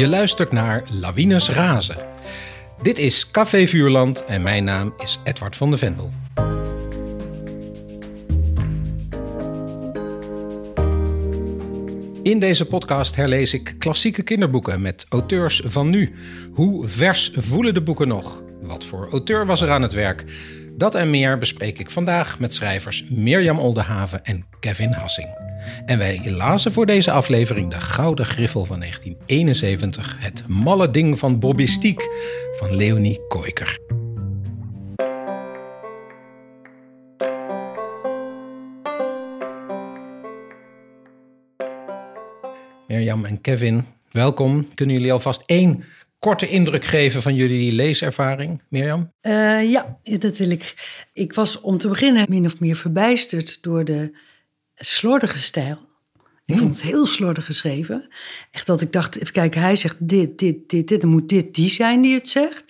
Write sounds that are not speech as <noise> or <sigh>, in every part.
Je luistert naar Lawines Razen. Dit is Café Vuurland en mijn naam is Edward van de Vendel. In deze podcast herlees ik klassieke kinderboeken met auteurs van nu. Hoe vers voelen de boeken nog? Wat voor auteur was er aan het werk? Dat en meer bespreek ik vandaag met schrijvers Mirjam Oldenhaven en Kevin Hassing. En wij lazen voor deze aflevering de Gouden Griffel van 1971, Het malle ding van Bobistiek van Leonie Koiker. Mirjam en Kevin, welkom. Kunnen jullie alvast één korte indruk geven van jullie leeservaring, Mirjam? Uh, ja, dat wil ik. Ik was om te beginnen min of meer verbijsterd door de slordige stijl. Ik vond het heel slordig geschreven. Echt dat ik dacht, even kijken, hij zegt dit, dit, dit, dit. Dan moet dit die zijn die het zegt.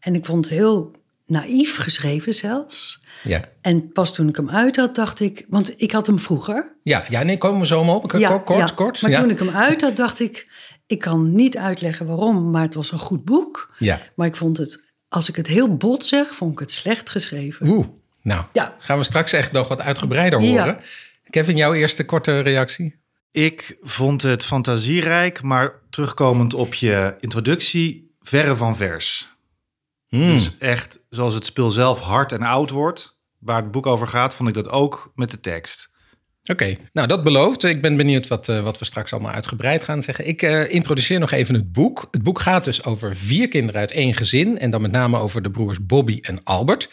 En ik vond het heel naïef geschreven zelfs. Ja. En pas toen ik hem uit had, dacht ik... Want ik had hem vroeger. Ja, ja nee, komen we zo maar op. Ja, kort, ja. kort. Maar toen ik hem uit had, dacht ik... Ik kan niet uitleggen waarom, maar het was een goed boek. Ja. Maar ik vond het, als ik het heel bot zeg, vond ik het slecht geschreven. Oeh, nou, ja. gaan we straks echt nog wat uitgebreider horen. Kevin, jouw eerste korte reactie? Ik vond het fantasierijk, maar terugkomend op je introductie, verre van vers. Hmm. Dus echt, zoals het speel zelf hard en oud wordt, waar het boek over gaat, vond ik dat ook met de tekst. Oké, nou dat belooft. Ik ben benieuwd wat, uh, wat we straks allemaal uitgebreid gaan zeggen. Ik uh, introduceer nog even het boek. Het boek gaat dus over vier kinderen uit één gezin en dan met name over de broers Bobby en Albert.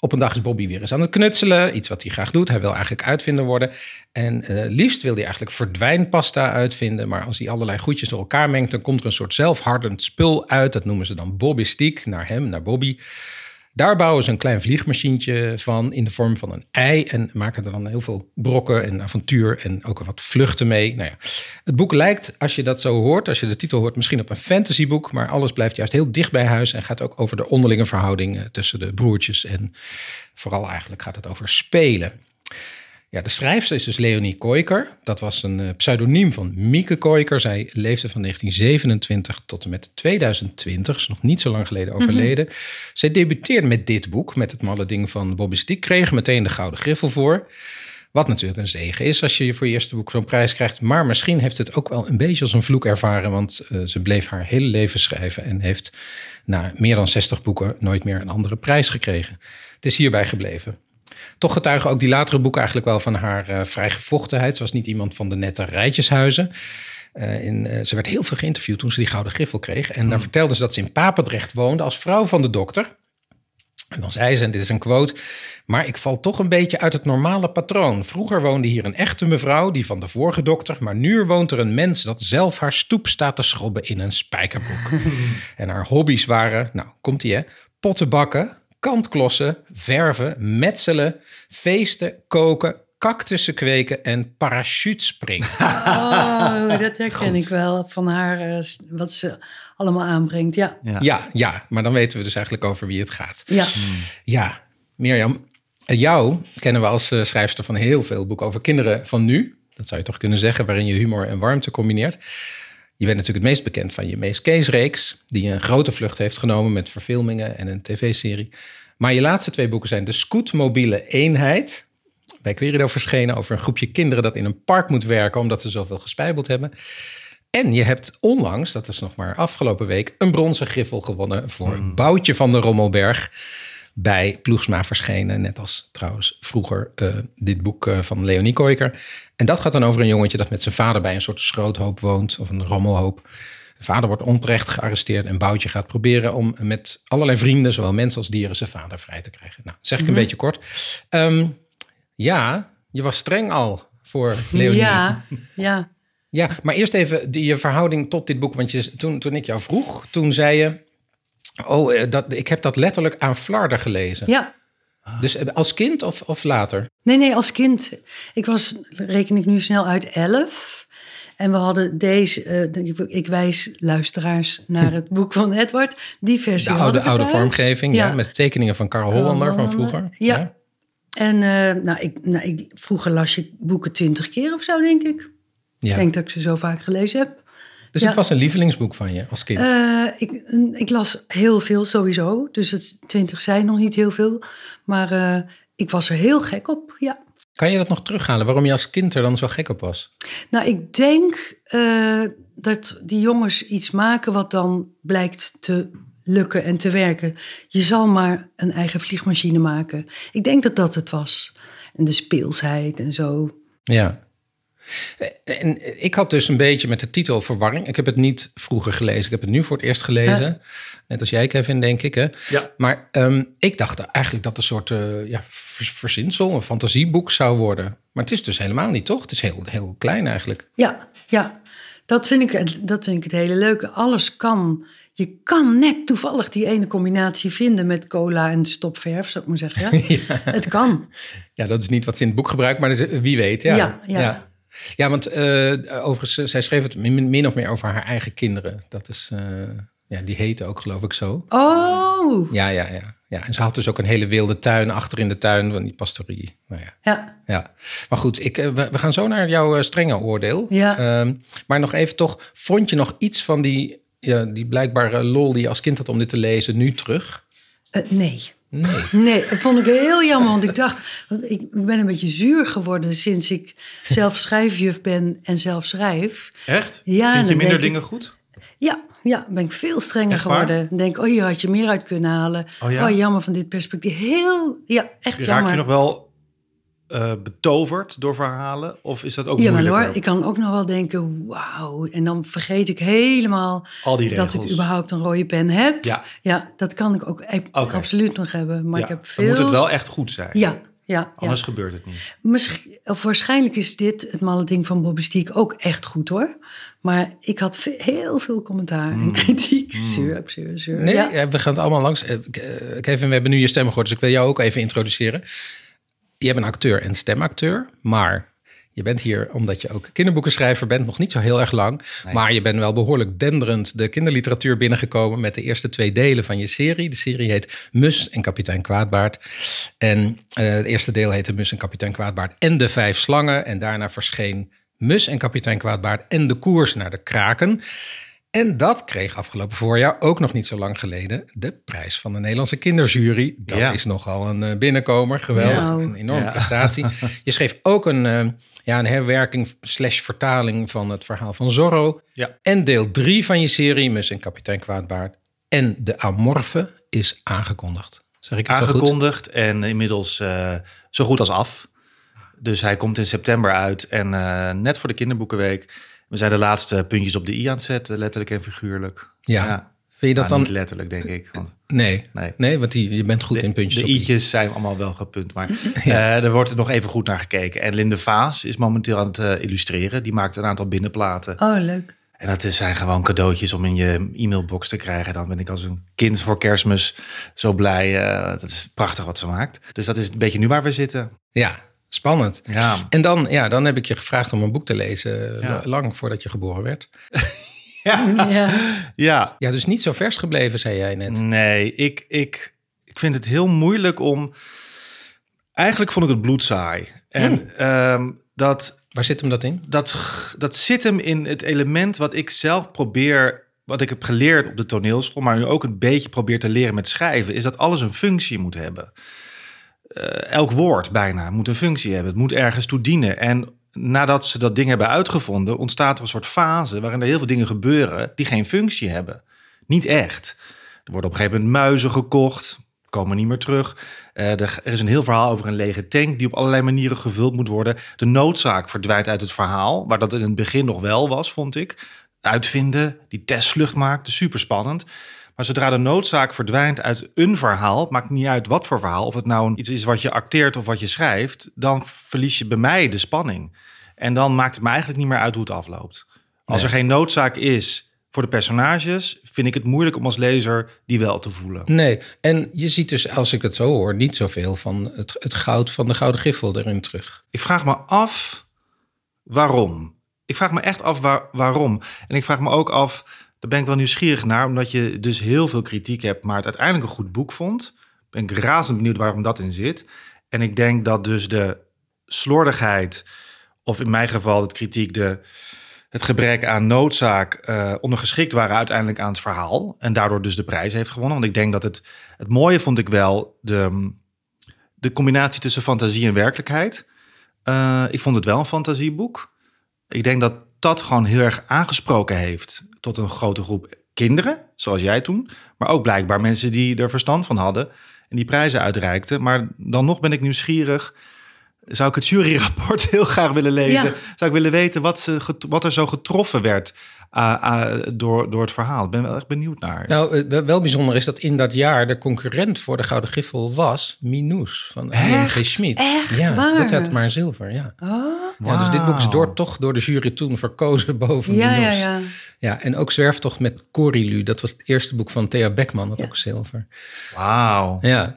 Op een dag is Bobby weer eens aan het knutselen. Iets wat hij graag doet. Hij wil eigenlijk uitvinder worden. En uh, liefst wil hij eigenlijk verdwijnpasta uitvinden. Maar als hij allerlei goedjes door elkaar mengt, dan komt er een soort zelfhardend spul uit. Dat noemen ze dan Bobbystiek. Naar hem, naar Bobby. Daar bouwen ze een klein vliegmachientje van in de vorm van een ei en maken er dan heel veel brokken en avontuur en ook wat vluchten mee. Nou ja, het boek lijkt, als je dat zo hoort, als je de titel hoort, misschien op een fantasyboek, maar alles blijft juist heel dicht bij huis en gaat ook over de onderlinge verhouding tussen de broertjes en vooral eigenlijk gaat het over spelen. Ja, de schrijfster is dus Leonie Koiker. Dat was een uh, pseudoniem van Mieke Koiker. Zij leefde van 1927 tot en met 2020, is nog niet zo lang geleden overleden. Mm Zij debuteerde met dit boek, met het malle ding van Bobby Stiek. Kreeg meteen de Gouden Griffel voor. Wat natuurlijk een zegen is als je voor je eerste boek zo'n prijs krijgt. Maar misschien heeft het ook wel een beetje als een vloek ervaren. Want uh, ze bleef haar hele leven schrijven en heeft na meer dan 60 boeken nooit meer een andere prijs gekregen. Het is hierbij gebleven. Toch getuigen ook die latere boeken eigenlijk wel van haar uh, vrijgevochtenheid. Ze was niet iemand van de nette rijtjeshuizen. Uh, in, uh, ze werd heel veel geïnterviewd toen ze die Gouden Griffel kreeg. En daar hmm. vertelde ze dat ze in Papendrecht woonde als vrouw van de dokter. En dan zei ze, en dit is een quote... maar ik val toch een beetje uit het normale patroon. Vroeger woonde hier een echte mevrouw, die van de vorige dokter... maar nu woont er een mens dat zelf haar stoep staat te schrobben in een spijkerbroek. <laughs> en haar hobby's waren, nou, komt ie hè... pottenbakken, kantklossen, verven, metselen, feesten, koken, cactussen kweken en parachutespringen. <laughs> Oh, dat herken ik wel van haar, eh, wat ze allemaal aanbrengt. Ja. ja. Ja, maar dan weten we dus eigenlijk over wie het gaat. Ja, hmm. ja Mirjam, eh, jou kennen we als eh, schrijfster van heel veel boeken over kinderen van nu. Dat zou je toch kunnen zeggen, waarin je humor en warmte combineert. Je bent natuurlijk het meest bekend van je Mees Kees-reeks, die een grote vlucht heeft genomen met verfilmingen en een tv-serie. Maar je laatste twee boeken zijn De Scootmobiele Eenheid, bij Querido verschenen over een groepje kinderen dat in een park moet werken omdat ze zoveel gespijbeld hebben. En je hebt onlangs, dat is nog maar afgelopen week, een bronzen griffel gewonnen voor hmm. Boutje van de Rommelberg bij Ploegsma verschenen. Net als trouwens vroeger uh, dit boek uh, van Leonie Koiker. En dat gaat dan over een jongetje dat met zijn vader bij een soort schroothoop woont. Of een rommelhoop. De vader wordt onterecht gearresteerd en Boutje gaat proberen om met allerlei vrienden, zowel mensen als dieren, zijn vader vrij te krijgen. Nou, zeg ik een mhm. beetje kort. Um, ja, je was streng al voor Leonie. Ja, ja. Ja, maar eerst even die, je verhouding tot dit boek. Want je, toen, toen ik jou vroeg, toen zei je... Oh, eh, dat, ik heb dat letterlijk aan Flarden gelezen. Ja. Dus eh, als kind of, of later? Nee, nee, als kind. Ik was, reken ik nu snel uit, elf. En we hadden deze, uh, ik wijs luisteraars naar het boek van Edward, die versie. De oude, oude vormgeving, ja. met tekeningen van Karl Hollander van vroeger. Ja. En uh, nou, ik, nou, ik, vroeger las je boeken twintig keer of zo, denk ik. Ja. Ik denk dat ik ze zo vaak gelezen heb. Dus Ja. het was een lievelingsboek van je als kind. Eh, ik, ik las heel veel sowieso. Dus het 20 zijn nog niet heel veel. Maar eh, ik was er heel gek op, ja. kan je dat nog terughalen? Waarom je als kind er dan zo gek op was? Nou, ik denk eh, dat die jongens iets maken wat dan blijkt te lukken en te werken. Je zal maar een eigen vliegmachine maken. Ik denk dat dat het was. En de speelsheid en zo. Ja. En ik had dus een beetje met de titel verwarring. Ik heb het niet vroeger gelezen. Ik heb het nu voor het eerst gelezen. Net als jij, Kevin, denk ik. Hè? Ja. Maar ehm, ik dacht eigenlijk dat het een soort eh, ja, verzinsel, een fantasieboek zou worden. Maar het is dus helemaal niet, toch? Het is heel, heel klein eigenlijk. Ja, ja. Dat vind, ik, het- dat vind ik het hele leuke. Alles kan. Je kan net toevallig die ene combinatie vinden met cola en stopverf, zou ik maar zeggen. <laughs> Het kan. Ja, dat is niet wat ze in het boek gebruikt, maar eh, wie weet. Ja, Ja, ja. Ja. Want eh, overigens, eh, zij schreef het min, min of meer over haar eigen kinderen. Dat is, eh, ja, die heette ook geloof ik zo. Oh, Ja, ja, ja. ja. En ze had dus ook een hele wilde tuin achter in de tuin van die pastorie. Nou ja. ja. Ja, maar goed, ik, we, we gaan zo naar jouw strenge oordeel. Ja. Ehm, maar nog even toch, vond je nog iets van die, ja, die blijkbare lol die je als kind had om dit te lezen nu terug? Eh, nee. Nee. Nee, dat vond ik heel jammer. Want ik dacht, want ik, ik ben een beetje zuur geworden sinds ik zelf schrijfjuf ben en zelf schrijf. Echt? Ja, Vind je minder ik- dingen goed? Ja, ja, ben ik veel strenger Echt geworden. Denk oh, hier had je meer uit kunnen halen. Oh ja? jammer van dit perspectief. Heel, ja, echt Raak jammer. je nog wel eh, betoverd door verhalen? Of is dat ook Ja, maar hoor, ik kan ook nog wel denken, wauw. En dan vergeet ik helemaal Al die dat ik überhaupt een rode pen heb. Ja. ja dat kan ik ook e- absoluut nog hebben. Maar Ja, ik heb Dan veel... moet het wel echt goed zijn. Ja, ja. Anders ja. gebeurt het niet. Misschien, of waarschijnlijk is dit, het malle ding van Bobby Stiek, ook echt goed hoor. Maar ik had heel veel commentaar en kritiek. Zeur, zeur, zeur. Nee, Ja. ja, we gaan het allemaal langs. Eh, eh, Kevin, we hebben nu je stem gehoord, dus ik wil jou ook even introduceren. Je bent een acteur en stemacteur, maar je bent hier omdat je ook kinderboekenschrijver bent, nog niet zo heel erg lang. Maar je bent wel behoorlijk denderend de kinderliteratuur binnengekomen met de eerste twee delen van je serie. De serie heet Mus en Kapitein Kwaadbaard. En eh, het eerste deel heette Mus en Kapitein Kwaadbaard en de Vijf Slangen. En daarna verscheen Mus en Kapitein Kwaadbaard en de Koers naar de Kraken. En dat kreeg afgelopen voorjaar, ook nog niet zo lang geleden, de prijs van de Nederlandse kinderjury. Dat Ja. is nogal een eh, binnenkomer, geweldig, een enorme Ja. prestatie. <laughs> Je schreef ook een, eh, ja, een herwerking slash vertaling van het verhaal van Zorro. Ja. En deel drie van je serie, Mus en Kapitein Kwaadbaard. En de Amorfe is aangekondigd. Zeg ik het zo goed? Aangekondigd en inmiddels eh, zo goed als af. Dus hij komt in september uit en eh, net voor de kinderboekenweek. We zijn de laatste puntjes op de i aan het zetten, letterlijk en figuurlijk. Ja. Vind je dat Nou, dan... Niet letterlijk, denk ik. Want Nee. Nee. nee, want die, je bent goed in puntjes de i'tjes zijn allemaal wel gepunt, maar <laughs> eh, er wordt nog even goed naar gekeken. En Linde Vaas is momenteel aan het eh, illustreren. Die maakt een aantal binnenplaten. Oh, leuk. En dat is- zijn gewoon cadeautjes om in je e-mailbox te krijgen. Dan ben ik als een kind voor kerstmis zo blij. eh, dat is prachtig wat ze maakt. Dus dat is een beetje nu waar we zitten. Ja, spannend. Ja, En dan, ja, dan heb ik je gevraagd om een boek te lezen, Ja. lang voordat je geboren werd. <laughs> Ja. ja. Ja, dus niet zo vers gebleven, zei jij net. Nee, ik, ik, ik vind het heel moeilijk om... Eigenlijk vond ik het bloedsaai. En ehm, dat, Waar zit hem dat in? dat, dat zit hem in het element wat ik zelf probeer... Wat ik heb geleerd op de toneelschool, maar nu ook een beetje probeer te leren met schrijven, is dat alles een functie moet hebben. Eh, elk woord bijna moet een functie hebben. Het moet ergens toe dienen. En nadat ze dat ding hebben uitgevonden, ontstaat er een soort fase waarin er heel veel dingen gebeuren die geen functie hebben. Niet echt. Er worden op een gegeven moment muizen gekocht, komen niet meer terug. Eh, er, is een heel verhaal over een lege tank die op allerlei manieren gevuld moet worden. De noodzaak verdwijnt uit het verhaal, waar dat in het begin nog wel was, vond ik. Uitvinden, die testvlucht maakte, super spannend. Maar zodra de noodzaak verdwijnt uit een verhaal, maakt niet uit wat voor verhaal, of het nou iets is wat je acteert of wat je schrijft, dan verlies je bij mij de spanning. En dan maakt het me eigenlijk niet meer uit hoe het afloopt. Als Nee. er geen noodzaak is voor de personages, vind ik het moeilijk om als lezer die wel te voelen. Nee, en je ziet dus, als ik het zo hoor, niet zoveel van het, het goud van de gouden griffel erin terug. Ik vraag me af waarom. Ik vraag me echt af waar, waarom. En ik vraag me ook af, ben ik wel nieuwsgierig naar, omdat je dus heel veel kritiek hebt, maar het uiteindelijk een goed boek vond. Ben ik razend benieuwd waarom dat in zit. En ik denk dat dus de slordigheid, of in mijn geval het kritiek, de het gebrek aan noodzaak eh, ondergeschikt waren uiteindelijk aan het verhaal. En daardoor dus de prijs heeft gewonnen. Want ik denk dat het, het mooie vond ik wel de, de combinatie tussen fantasie en werkelijkheid. Uh, ik vond het wel een fantasieboek. Ik denk dat dat gewoon heel erg aangesproken heeft tot een grote groep kinderen, zoals jij toen. Maar ook blijkbaar mensen die er verstand van hadden en die prijzen uitreikten. Maar dan nog ben ik nieuwsgierig. Zou ik het juryrapport <laughs> heel graag willen lezen? Zou ik willen weten wat, ze, wat er zo getroffen werd door, door het verhaal. Ik ben wel echt benieuwd naar. Nou, uh, wel bijzonder is dat in dat jaar de concurrent voor de Gouden Griffel was Minous van G. Schmid. Echt ja, waar? dat had maar zilver, ja. Oh. ja. Dus dit boek is door, toch door de jury toen verkozen <laughs> boven Ja, Minous. ja, ja. Ja, en ook Zwerftocht met Corilu. Dat was het eerste boek van Thea Beckman, dat Ja. ook zilver. Wauw. Ja. Dus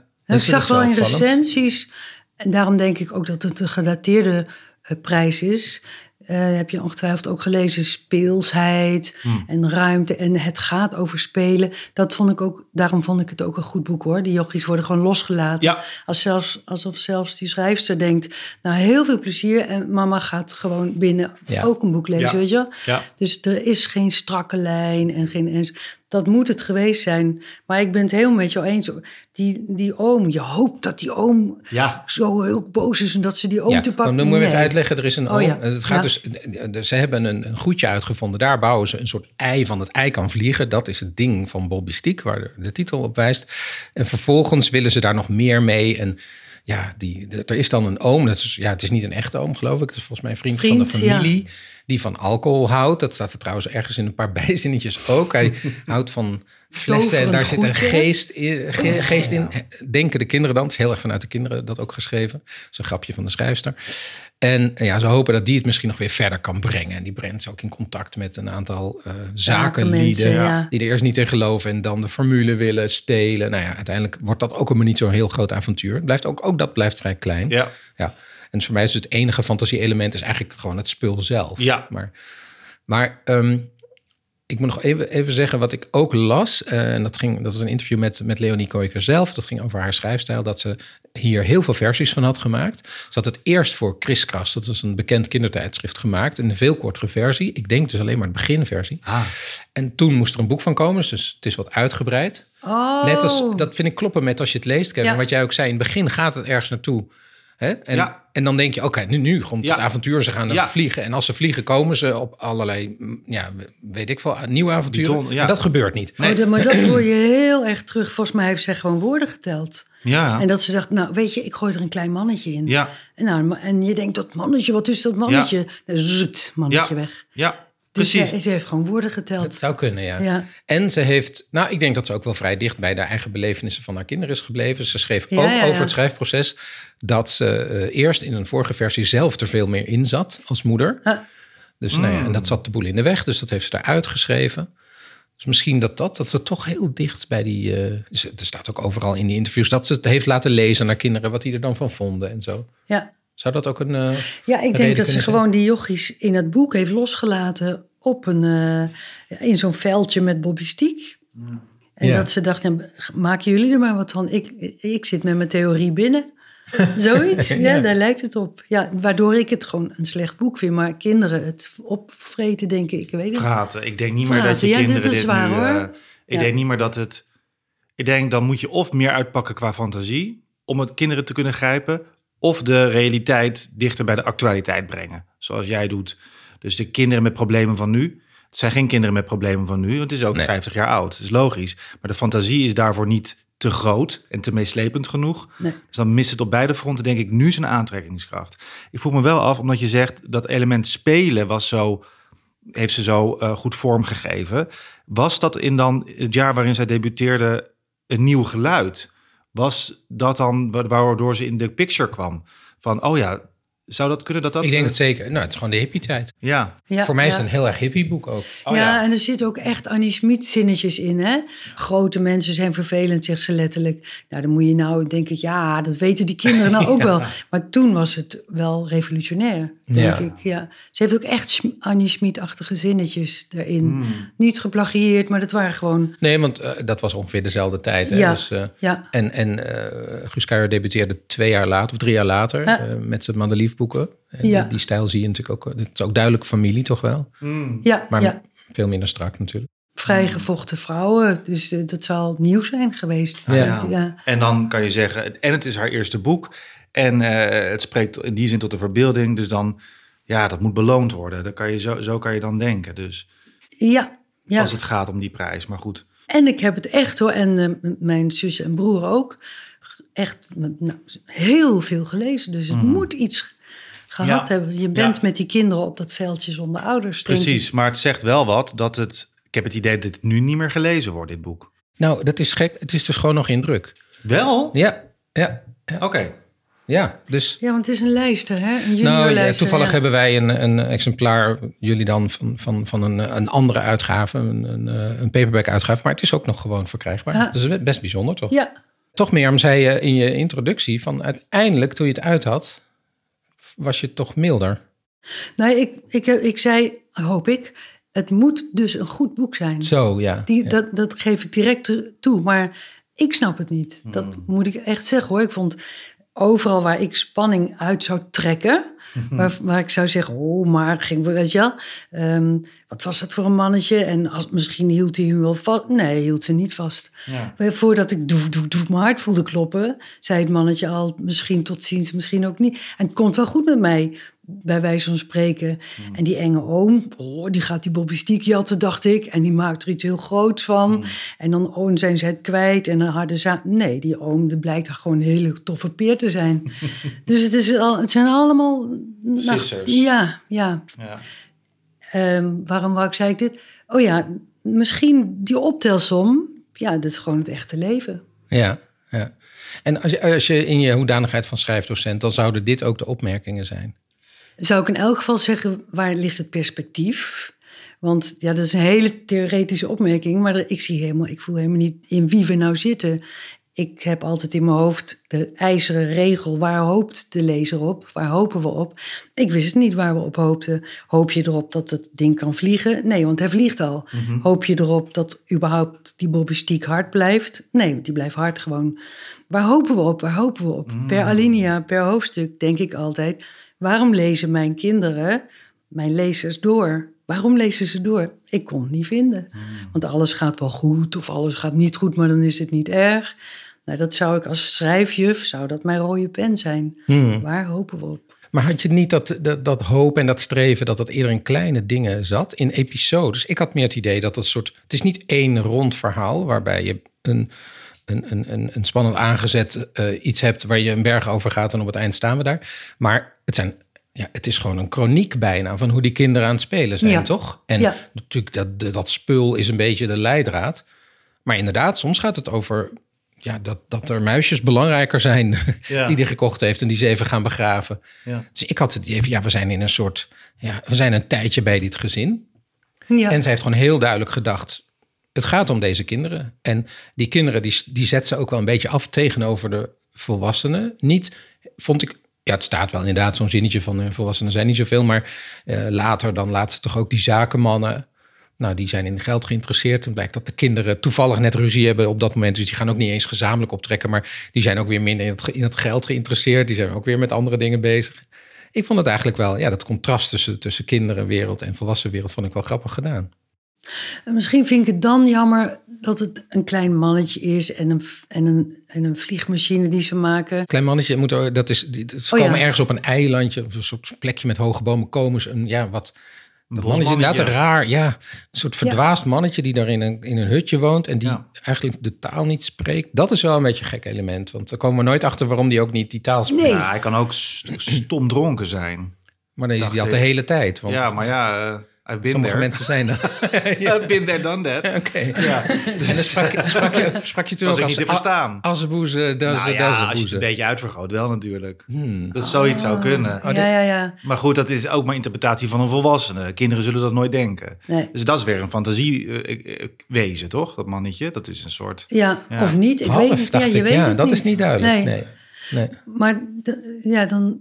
ik dat zag wel in recensies, en daarom denk ik ook dat het een gedateerde eh, prijs is. Eh, heb je ongetwijfeld ook gelezen, speelsheid Hmm. en ruimte. En het gaat over spelen. Dat vond ik ook, daarom vond ik het ook een goed boek hoor. Die jochies worden gewoon losgelaten. Ja. Als zelfs, alsof zelfs die schrijfster denkt, nou heel veel plezier. En mama gaat gewoon binnen Ja. ook een boek lezen, Ja. weet je wel? Ja. Dus er is geen strakke lijn en geen... Dat moet het geweest zijn. Maar ik ben het helemaal met jou eens. Die, die oom, je hoopt dat die oom Ja. zo heel boos is... en dat ze die oom Ja, te pakken... dan moeten we even uitleggen. Er is een Oh, oom. ja. Het gaat dus, ze hebben een, een goedje uitgevonden. Daar bouwen ze een soort ei van het ei kan vliegen. Dat is het ding van Bobby Stiek, waar de, de titel op wijst. En vervolgens willen ze daar nog meer mee. En ja, die, er is dan een oom. Dat is, ja, het is niet een echte oom, geloof ik. Het is volgens mij een vriend, van de familie. Die van alcohol houdt. Dat staat er trouwens ergens in een paar <laughs> bijzinnetjes ook. Hij <laughs> houdt van flessen en daar zit een geest in, ge- geest in. Denken de kinderen dan. Het is heel erg vanuit de kinderen dat ook geschreven. Dat is een grapje van de schrijfster. En eh, ja, ze hopen dat die het misschien nog weer verder kan brengen. En die brengt ze ook in contact met een aantal eh zakenlieden. Ja. Die er eerst niet in geloven en dan de formule willen stelen. Nou ja, uiteindelijk wordt dat ook maar niet zo'n heel groot avontuur. Het blijft ook, ook dat blijft vrij klein. Ja. Ja. En voor mij is het enige fantasie-element is eigenlijk gewoon het spul zelf. Ja. Maar, maar ehm, ik moet nog even, even zeggen wat ik ook las. eh, en dat, ging, dat was een interview met, met Leonie Kooiker zelf. Dat ging over haar schrijfstijl. Dat ze hier heel veel versies van had gemaakt. Ze had het eerst voor Kriskras. Dat was een bekend kindertijdschrift gemaakt. Een veel kortere versie. Ik denk dus alleen maar de beginversie. Ah. En toen moest er een boek van komen. Dus het is wat uitgebreid. Oh. Net als, dat vind ik kloppen met als je het leest, Kevin. Ja. Wat jij ook zei, in het begin gaat het ergens naartoe. Hè? En, Ja. en dan denk je, oké, nu, nu komt Ja. het avontuur. Ze gaan Ja. vliegen. En als ze vliegen, komen ze op allerlei, ja, weet ik veel, nieuwe avonturen. Beton, ja. En dat gebeurt niet. Oh, maar dat <clears throat> hoor je heel erg terug. Volgens mij heeft zij gewoon woorden geteld. Ja. En dat ze dacht, nou weet je, ik gooi er een klein mannetje in. Ja. En, nou, en je denkt, dat mannetje, wat is dat mannetje? Zoet, mannetje Ja. weg. Ja. Dus Precies. zij- ze heeft gewoon woorden Dat geteld. zou kunnen, ja. Ja. En ze heeft, nou, ik denk dat ze ook wel vrij dicht bij de eigen belevenissen van haar kinderen is gebleven. Ze schreef Ja, ook ja, over het schrijfproces dat ze eh, eerst in een vorige versie zelf er veel meer in zat als moeder. Ah. Dus nou Mm. ja, en dat zat de boel in de weg, dus dat heeft ze eruit geschreven. Dus misschien dat dat, dat ze toch heel dicht bij die... eh, dus er staat ook overal in die interviews dat ze het heeft laten lezen naar kinderen, wat die er dan van vonden en zo. Ja. Zou dat ook een... eh, Ja, ik denk dat ze gewoon die jochies in het boek heeft losgelaten op een, eh, in zo'n veldje met bobbystiek. En Ja. dat ze dachten, ja, maken jullie er maar wat van. Ik, ik zit met mijn theorie binnen. <laughs> Zoiets, ja. Ja. daar lijkt het op. Ja, waardoor ik het gewoon een slecht boek vind. Maar kinderen het opvreten, denk ik. Ik weet het. Praten. Ik denk niet meer dat je ja, dit kinderen is dit waar, nu... hoor. eh, ik denk niet meer dat het... Ik denk, dan moet je of meer uitpakken qua fantasie... om het kinderen te kunnen grijpen... of de realiteit dichter bij de actualiteit brengen. Zoals jij doet. Dus de kinderen met problemen van nu... Het zijn geen kinderen met problemen van nu. want Het is ook Nee. 50 jaar oud. Dat is logisch. Maar de fantasie is daarvoor niet te groot en te meeslepend genoeg. Nee. Dus dan mist het op beide fronten, denk ik, nu zijn aantrekkingskracht. Ik vroeg me wel af, omdat je zegt dat element spelen was zo, heeft ze zo eh, goed vormgegeven. Was dat in dan het jaar waarin zij debuteerde een nieuw geluid? Was dat dan wa- waardoor ze in de picture kwam? Van, oh ja, zou dat kunnen dat dat... ik denk eh, het zeker. Nou, het is gewoon de hippie-tijd. Ja, Ja, Voor mij is ja. het een heel erg hippie boek ook. Oh, ja, ja. en er zitten ook echt Annie Schmid zinnetjes in. Hè? Grote mensen zijn vervelend, zegt ze letterlijk. Nou, dan moet je nou, denk ik, ja, dat weten die kinderen nou <laughs> ook wel. Maar toen was het wel revolutionair, denk Ja. ik. Ja. Ze heeft ook echt Annie Schmid-achtige zinnetjes erin. Hmm. Niet geplagieerd, maar dat waren gewoon... Nee, want eh, dat was ongeveer dezelfde tijd. Hè? Ja. Dus, eh, Ja, En, en eh Guus Kuijer debuteerde twee jaar later of drie jaar later Ja. met zijn Madelief liefdesboeken. En Ja. die, die stijl zie je natuurlijk ook. Het is ook duidelijk familie toch wel. Hmm. Ja, Maar ja. veel minder strak natuurlijk. vrijgevochten vrouwen. Dus eh, dat zal nieuw zijn geweest. Ja. ja. En dan kan je zeggen, en het is haar eerste boek. En eh, het spreekt in die zin tot de verbeelding. Dus dan, ja, dat moet beloond worden. Dat kan je zo, zo kan je dan denken. Dus ja, ja. als het gaat om die prijs. Maar goed. En ik heb het echt hoor, en eh, mijn zus en broer ook, echt nou, heel veel gelezen. Dus het Mhm. moet iets gehad Ja. hebben. Je bent Ja. met die kinderen op dat veldje zonder ouders. denk ik. Precies, maar het zegt wel wat dat het... Ik heb het idee dat het nu niet meer gelezen wordt, dit boek. Nou, dat is gek. Het is dus gewoon nog in druk. Wel? Ja, ja, ja. Oké. ja. Dus Ja, want het is een lijster, hè? Een nou, ja, juniorlijster. toevallig ja. hebben wij een, een exemplaar, jullie dan, van, van, van een, een andere uitgave, een, een, eh, een paperback uitgave. Maar het is ook nog gewoon verkrijgbaar. Ja. Dat is best bijzonder, toch? Ja, Toch, Mirjam, zei je in je introductie van uiteindelijk, toen je het uit had, was je toch milder. nee, ik, ik, ik zei, hoop ik, het moet dus een goed boek zijn. Zo, ja. Die, ja. dat, dat geef ik direct toe, maar ik snap het niet. Dat Hmm. moet ik echt zeggen hoor. Ik vond overal waar ik spanning uit zou trekken, <laughs> waar, waar ik zou zeggen, oh, maar ging weet je wel, ehm, wat was dat voor een mannetje? En als, misschien hield hij hem wel vast. Nee, hield ze niet vast. Ja. Maar Voordat ik doe, doe, doe, mijn hart voelde kloppen, zei het mannetje al, misschien tot ziens, misschien ook niet. En het komt wel goed met mij, bij wijze van spreken. En die enge oom, oh, die gaat die Bobby Stiek jatten, dacht ik. En die maakt er iets heel groots van. En dan oh, zijn ze het kwijt en een harde zaak. Nee, die oom, die blijkt gewoon een hele toffe peer te zijn. <laughs> dus het, is al, het zijn allemaal... nou, ja, ja. Ja. Ehm, waarom wou ik, zei ik dit? Oh ja, misschien die optelsom. Ja, dat is gewoon het echte leven. Ja, ja. En als je, als je in je hoedanigheid van schrijfdocent, dan zouden dit ook de opmerkingen zijn. Zou ik in elk geval zeggen, waar ligt het perspectief? Want ja, dat is een hele theoretische opmerking, maar ik, zie helemaal, ik voel helemaal niet in wie we nou zitten. Ik heb altijd in mijn hoofd de ijzeren regel, waar hoopt de lezer op? Waar hopen we op? Ik wist niet waar we op hoopten. Hoop je erop dat het ding kan vliegen? Nee, want hij vliegt al. Hoop je erop dat überhaupt die bobbystiek hard blijft? Nee, die blijft hard gewoon. Waar hopen we op? Waar hopen we op? Per alinea, per hoofdstuk denk ik altijd... waarom lezen mijn kinderen, mijn lezers door? Waarom lezen ze door? Ik kon het niet vinden. Want alles gaat wel goed of alles gaat niet goed, maar dan is het niet erg. Nou, dat zou ik als schrijfjuf, zou dat mijn rode pen zijn. Hmm. Waar hopen we op? Maar had je niet dat, dat, dat hoop en dat streven, dat dat eerder in kleine dingen zat, in episodes? Ik had meer het idee dat het soort. Het is niet één rond verhaal waarbij je een, een, een, een, spannend aangezet eh, iets hebt waar je een berg over gaat en op het eind staan we daar. Maar het zijn. Ja, het is gewoon een chroniek bijna van hoe die kinderen aan het spelen zijn, Ja. toch? En Ja. natuurlijk, dat, dat spul is een beetje de leidraad. Maar inderdaad, soms gaat het over ja, dat, dat er muisjes belangrijker zijn <laughs> Ja. die hij gekocht heeft en die ze even gaan begraven. Ja. Dus ik had het van, ja, we zijn in een soort, ja, we zijn een tijdje bij dit gezin. Ja, En ze heeft gewoon heel duidelijk gedacht, het gaat om deze kinderen. En die kinderen, die, die zet ze ook wel een beetje af tegenover de volwassenen. Niet, vond ik, ja, het staat wel inderdaad zo'n zinnetje van eh, volwassenen zijn niet zoveel, maar eh, later dan laat ze toch ook die zakenmannen, nou, die zijn in geld geïnteresseerd. En blijkt dat de kinderen toevallig net ruzie hebben op dat moment. Dus die gaan ook niet eens gezamenlijk optrekken. Maar die zijn ook weer minder in het, in geld geïnteresseerd. Die zijn ook weer met andere dingen bezig. Ik vond het eigenlijk wel, ja, dat contrast tussen, tussen kinderenwereld en volwassenwereld vond ik wel grappig gedaan. En Misschien vind ik het dan jammer dat het een klein mannetje is en een, en een, en een vliegmachine die ze maken. Klein mannetje, moet, er- dat is, die- ze Oh, ja. komen ergens op een eilandje, of een soort plekje met hoge bomen komen ze. Een, ja, wat, dat mannetje inderdaad een raar, ja, een soort verdwaasd mannetje die daar in een, in een hutje woont en die Ja. eigenlijk de taal niet spreekt. Dat is wel een beetje een gek element, want daar komen we nooit achter waarom die ook niet die taal spreekt. Nee. Ja, hij kan ook st- stom dronken zijn. Maar dan is die al de hele tijd, want ja, maar ja, uh, I've been sommige there. mensen zijn <laughs> dat. I've been there, done that. <laughs> Oké. Ja. En dan sprak, je- sprak, je, sprak je toen Was ook ik als niet te verstaan. Assenboeze, dat Nou is ja, als je het boeze. een beetje uitvergroot, wel natuurlijk. Hmm. Dat zoiets zou kunnen. Oh, ja, ja, ja. Maar goed, dat is ook maar interpretatie van een volwassene. Kinderen zullen dat nooit denken. Nee. Dus dat is weer een fantasie eh, eh, wezen, toch? Dat mannetje, dat is een soort... Ja, Ja. of niet. Ik Half, weet niet. ja, je ik. weet ja, het dat niet. is niet duidelijk. Nee. Nee. nee. Maar ja, dan.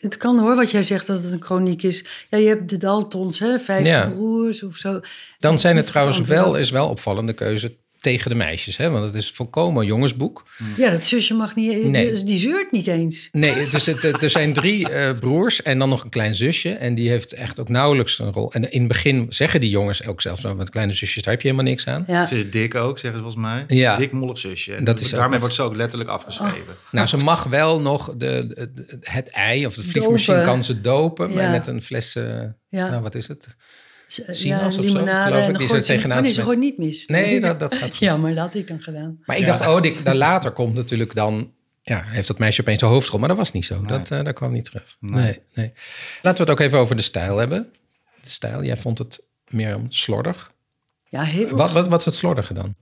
Het kan hoor, wat jij zegt dat het een chroniek is. Ja, je hebt de Daltons, hè, vijf Ja. broers of zo. Dan zijn het trouwens wel, is wel opvallende keuze. Tegen de meisjes. Hè? Want het is volkomen een jongensboek. Ja, dat zusje mag niet, Nee. die, die zeurt niet eens. Nee, is, het, het- er zijn drie eh, broers en dan nog een klein zusje. En die heeft echt ook nauwelijks een rol. En in het begin zeggen die jongens ook zelfs... nou, met kleine zusjes, daar heb je helemaal niks aan. Ja. Ze is dik ook, zeggen ze volgens mij. Ja. Dik mollig zusje. En Dat is daarmee wordt ze ook letterlijk afgeschreven. Nou, ze mag wel nog de, de- het ei of de vliegmachine Dopen. kan ze dopen. Maar Ja. met een fles, eh, Ja. nou wat is het? Sinaas of zo, limonade. ik, dan die ze gooit ze- tegenaan oh, nee, ze gooit niet mis. Nee, dat, dat gaat goed. <laughs> Ja, maar dat had ik dan gedaan. Maar ik dacht, oh, dit, daar later komt natuurlijk dan... Ja, heeft dat meisje opeens een hoofdrol. Maar dat was niet zo. Dat, eh, dat kwam niet terug. Nee. Nee, Laten we het ook even over de stijl hebben. De stijl, jij vond het meer slordig. Ja, heel Wat, wat, wat is het slordige dan?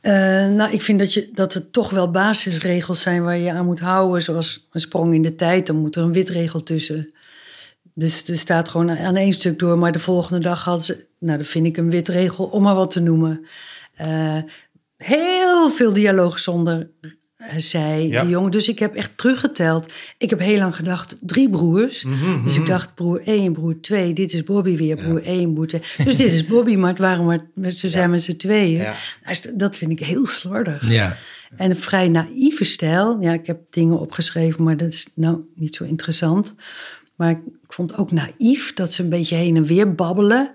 Eh, nou, ik vind dat, je, dat er toch wel basisregels zijn waar je aan moet houden. Zoals een sprong in de tijd, dan moet er een witregel tussen. Dus er staat gewoon aan één stuk door, maar de volgende dag hadden ze... Nou, dat vind ik een witregel, om maar wat te noemen. Eh, heel veel dialoog zonder eh, zij, Ja. die jongen. Dus ik heb echt teruggeteld. Ik heb heel lang gedacht, drie broers. Mhm, Dus ik dacht, broer 1, broer 2, dit is Bobby weer, broer 1, broer 2. Dus dit is Bobby, maar het waren maar, ze zijn met z'n tweeën. Ja. Nou, Dat vind ik heel slordig. Ja. En een vrij naïeve stijl. Ja, ik heb dingen opgeschreven, maar dat is nou niet zo interessant. Maar ik vond ook naïef dat ze een beetje heen en weer babbelen.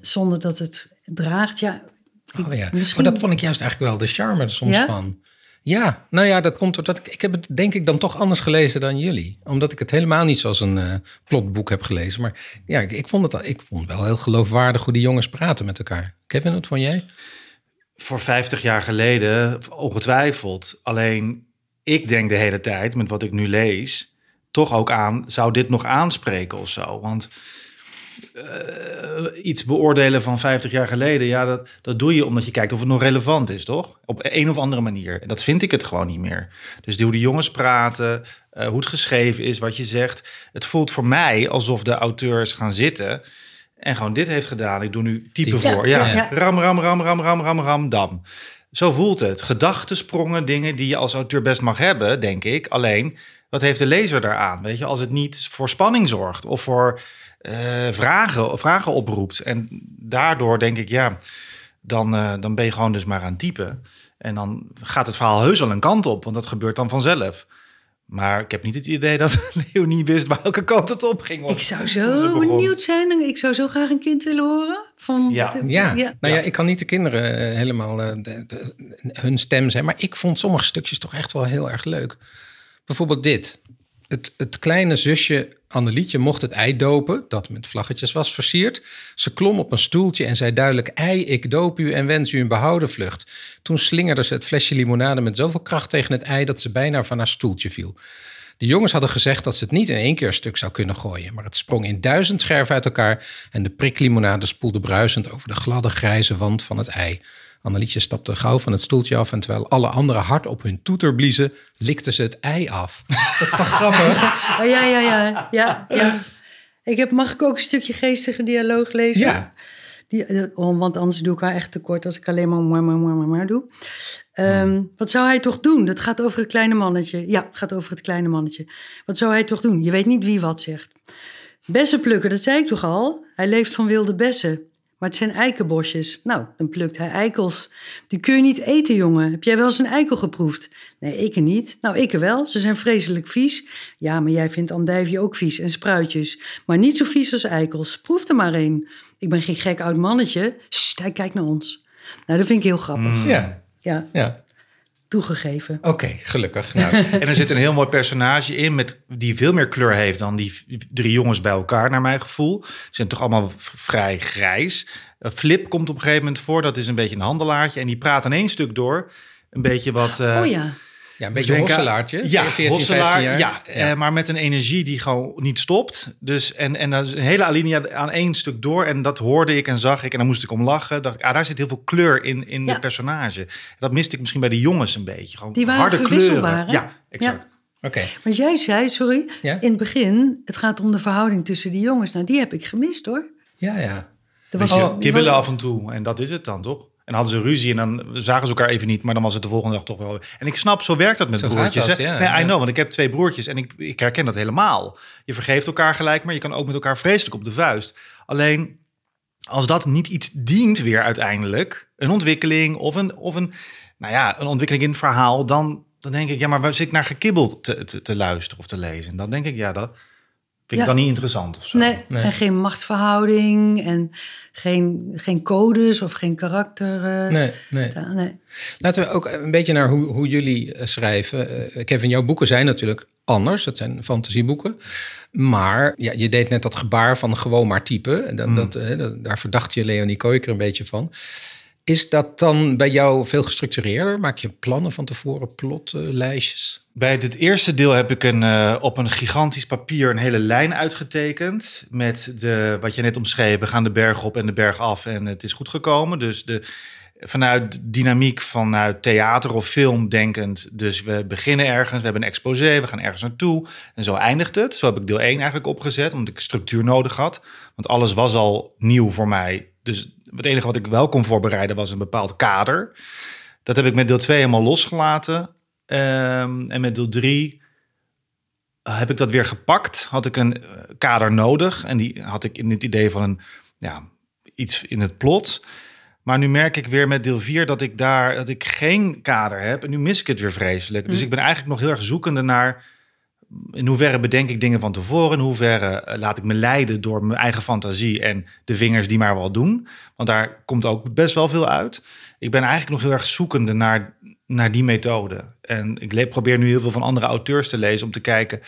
Zonder dat het draagt. Ja, ik- Oh ja. misschien... Maar dat vond ik juist eigenlijk wel de charme er soms Ja? van. Ja, nou ja, dat komt doordat ik, ik heb het denk ik dan toch anders gelezen dan jullie. Omdat ik het helemaal niet zoals een eh, plotboek heb gelezen. Maar ja, ik, ik vond het al- ik vond wel heel geloofwaardig hoe die jongens praten met elkaar. Kevin, wat vond jij? Voor 50 jaar geleden, ongetwijfeld. Alleen, ik denk de hele tijd, met wat ik nu lees, toch ook aan, zou dit nog aanspreken of zo? Want eh, iets beoordelen van 50 jaar geleden, ja, dat, dat doe je omdat je kijkt of het nog relevant is, toch? Op een of andere manier. En dat vind ik het gewoon niet meer. Dus hoe de jongens praten, eh, hoe het geschreven is, wat je zegt. Het voelt voor mij alsof de auteurs gaan zitten en gewoon dit heeft gedaan. Ik doe nu type Type. voor. Ja, Ja, ja. ram, ram, ram, ram, ram, ram, ram, dam. Zo voelt het. Gedachtensprongen, dingen die je als auteur best mag hebben, denk ik. Alleen, wat heeft de lezer daaraan? Weet je, als het niet voor spanning zorgt of voor eh, vragen, vragen oproept. En daardoor denk ik, ja, dan, eh, dan ben je gewoon dus maar aan het typen. En dan gaat het verhaal heus wel een kant op, want dat gebeurt dan vanzelf. Maar ik heb niet het idee dat <laughs> Leonie wist welke kant het op ging. Ik zou zo benieuwd zijn. Ik zou zo graag een kind willen horen. Van, Ja. de- Ja, nou ja, ik kan niet de kinderen eh, helemaal eh, de, de- hun stem zijn. Maar ik vond sommige stukjes toch echt wel heel erg leuk. Bijvoorbeeld dit. Het, het kleine zusje Annelietje mocht het ei dopen, dat met vlaggetjes was versierd. Ze klom op een stoeltje en zei duidelijk... ei, ik doop u en wens u een behouden vlucht. Toen slingerde ze het flesje limonade met zoveel kracht tegen het ei... dat ze bijna van haar stoeltje viel. De jongens hadden gezegd dat ze het niet in één keer stuk zou kunnen gooien, maar het sprong in duizend scherven uit elkaar en de priklimonade spoelde bruisend over de gladde grijze wand van het ei. Annelietje stapte gauw van het stoeltje af en terwijl alle anderen hard op hun toeter bliezen, likte ze het ei af. <laughs> Dat is toch grappig? Oh, ja, ja, ja, ja, ja. Ik heb, mag ik ook een stukje geestige dialoog lezen? Ja. Die, eh, oh, want anders doe ik haar echt tekort als ik alleen maar maar, maar, maar, maar, doe. Ehm, Wat zou hij toch doen? Dat gaat over het kleine mannetje. Ja, het gaat over het kleine mannetje. Wat zou hij toch doen? Je weet niet wie wat zegt. Bessen plukken, dat zei ik toch al? Hij leeft van wilde bessen. Maar het zijn eikenbosjes. Nou, dan plukt hij eikels. Die kun je niet eten, jongen. Heb jij wel eens een eikel geproefd? Nee, ik er niet. Nou, ik er wel. Ze zijn vreselijk vies. Ja, maar jij vindt andijvie ook vies en spruitjes. Maar niet zo vies als eikels. Proef er maar een. Ik ben geen gek oud mannetje. Sst, hij kijkt naar ons. Nou, dat vind ik heel grappig. Ja, Ja, ja. Toegegeven. Oké, gelukkig. Nou, <laughs> En er zit een heel mooi personage in met, die veel meer kleur heeft dan die drie jongens bij elkaar, naar mijn gevoel. Ze zijn toch allemaal vrij grijs. Flip komt op een gegeven moment voor, dat is een beetje een handelaartje. En die praat in één stuk door. Een beetje wat... eh, oh ja. Ja, een beetje aan- hosselaartje. Ja, 14, hosselaar, 15 jaar. Ja, eh, maar met een energie die gewoon niet stopt. Dus, en, en dat is een hele alinea aan één stuk door. En dat hoorde ik en zag ik. En dan moest ik om lachen. Dacht ik, ah, daar zit heel veel kleur in, in Ja. het personage. Dat miste ik misschien bij de jongens een beetje. Gewoon Die waren harde kleuren. hè? Ja, exact. Oké, Want jij zei, sorry, Ja? in het begin, het gaat om de verhouding tussen die jongens. Nou, die heb ik gemist hoor. ja, ja. Er was, kibbelen af en toe. En dat is het dan, toch? En hadden ze ruzie en dan zagen ze elkaar even niet. Maar dan was het de volgende dag toch wel. En ik snap, zo werkt dat met Zo broertjes. dat, ja, nee, ja. I know, want ik heb twee broertjes en ik, ik herken dat helemaal. Je vergeeft elkaar gelijk, maar je kan ook met elkaar vreselijk op de vuist. Alleen, als dat niet iets dient weer uiteindelijk, een ontwikkeling of een, of een, nou ja, een ontwikkeling in het verhaal, dan, dan denk ik, ja, maar waar zit ik naar gekibbeld te, te, te luisteren of te lezen? En dan denk ik, ja, dat vind ik dan niet interessant of zo. Nee, Nee. en geen machtsverhouding en geen, geen codes of geen karakter. eh, Nee, nee. Laten we ook een beetje naar hoe, hoe jullie eh, schrijven. Eh, Kevin, jouw boeken zijn natuurlijk anders. Het zijn fantasieboeken. Maar ja, je deed net dat gebaar van gewoon maar typen. En dat, dat, eh, dat- daar verdacht je Leonie Kooiker een beetje van. Is dat dan bij jou veel gestructureerder? Maak je plannen van tevoren, plotlijstjes? Bij dit eerste deel heb ik een, eh, op een gigantisch papier een hele lijn uitgetekend. Met de, wat je net omschreef, we gaan de berg op en de berg af en het is goed gekomen. Dus de, vanuit dynamiek vanuit theater of film denkend. Dus we beginnen ergens, we hebben een exposé, we gaan ergens naartoe. En zo eindigt het. Zo heb ik deel 1 eigenlijk opgezet, omdat ik structuur nodig had. Want alles was al nieuw voor mij. Dus het enige wat ik wel kon voorbereiden was een bepaald kader. Dat heb ik met deel 2 helemaal losgelaten. Ehm, en met deel 3 heb ik dat weer gepakt. Had ik een eh, kader nodig. En die had ik in het idee van een, ja, iets in het plot. Maar nu merk ik weer met deel 4 dat ik daar dat ik geen kader heb. En nu mis ik het weer vreselijk. Dus ik ben eigenlijk nog heel erg zoekende naar. In hoeverre bedenk ik dingen van tevoren? In hoeverre eh, laat ik me leiden door mijn eigen fantasie en de vingers die maar wel doen? Want daar komt ook best wel veel uit. Ik ben eigenlijk nog heel erg zoekende naar, naar die methode. En ik probeer nu heel veel van andere auteurs te lezen om te kijken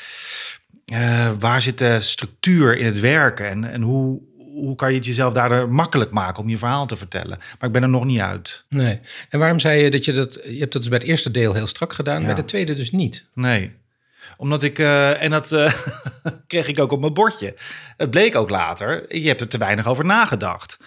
eh, waar zit de structuur in het werken en, en hoe, hoe kan je het jezelf daardoor makkelijk maken om je verhaal te vertellen. Maar ik ben er nog niet uit. Nee. En waarom zei je dat je dat... Je hebt dat dus bij het eerste deel heel strak gedaan, Ja. bij de tweede dus niet. Nee. Omdat ik, eh, en dat eh, <laughs> kreeg ik ook op mijn bordje. Het bleek ook later, je hebt er te weinig over nagedacht.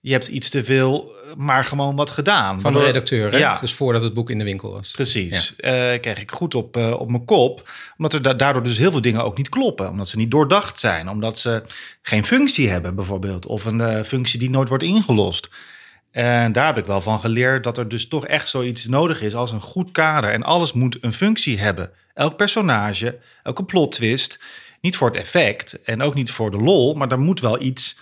Je hebt iets te veel, eh, maar gewoon wat gedaan. Van de redacteur, hè? Ja. Dus voordat het boek in de winkel was. Precies. Eh, kreeg ik goed op, eh, op mijn kop. Omdat er da- daardoor dus heel veel dingen ook niet kloppen. Omdat ze niet doordacht zijn. Omdat ze geen functie hebben bijvoorbeeld. Of een functie die nooit wordt ingelost. En daar heb ik wel van geleerd dat er dus toch echt zoiets nodig is als een goed kader. En alles moet een functie hebben. Elk personage, elke plot twist. Niet voor het effect en ook niet voor de lol, maar er moet wel iets.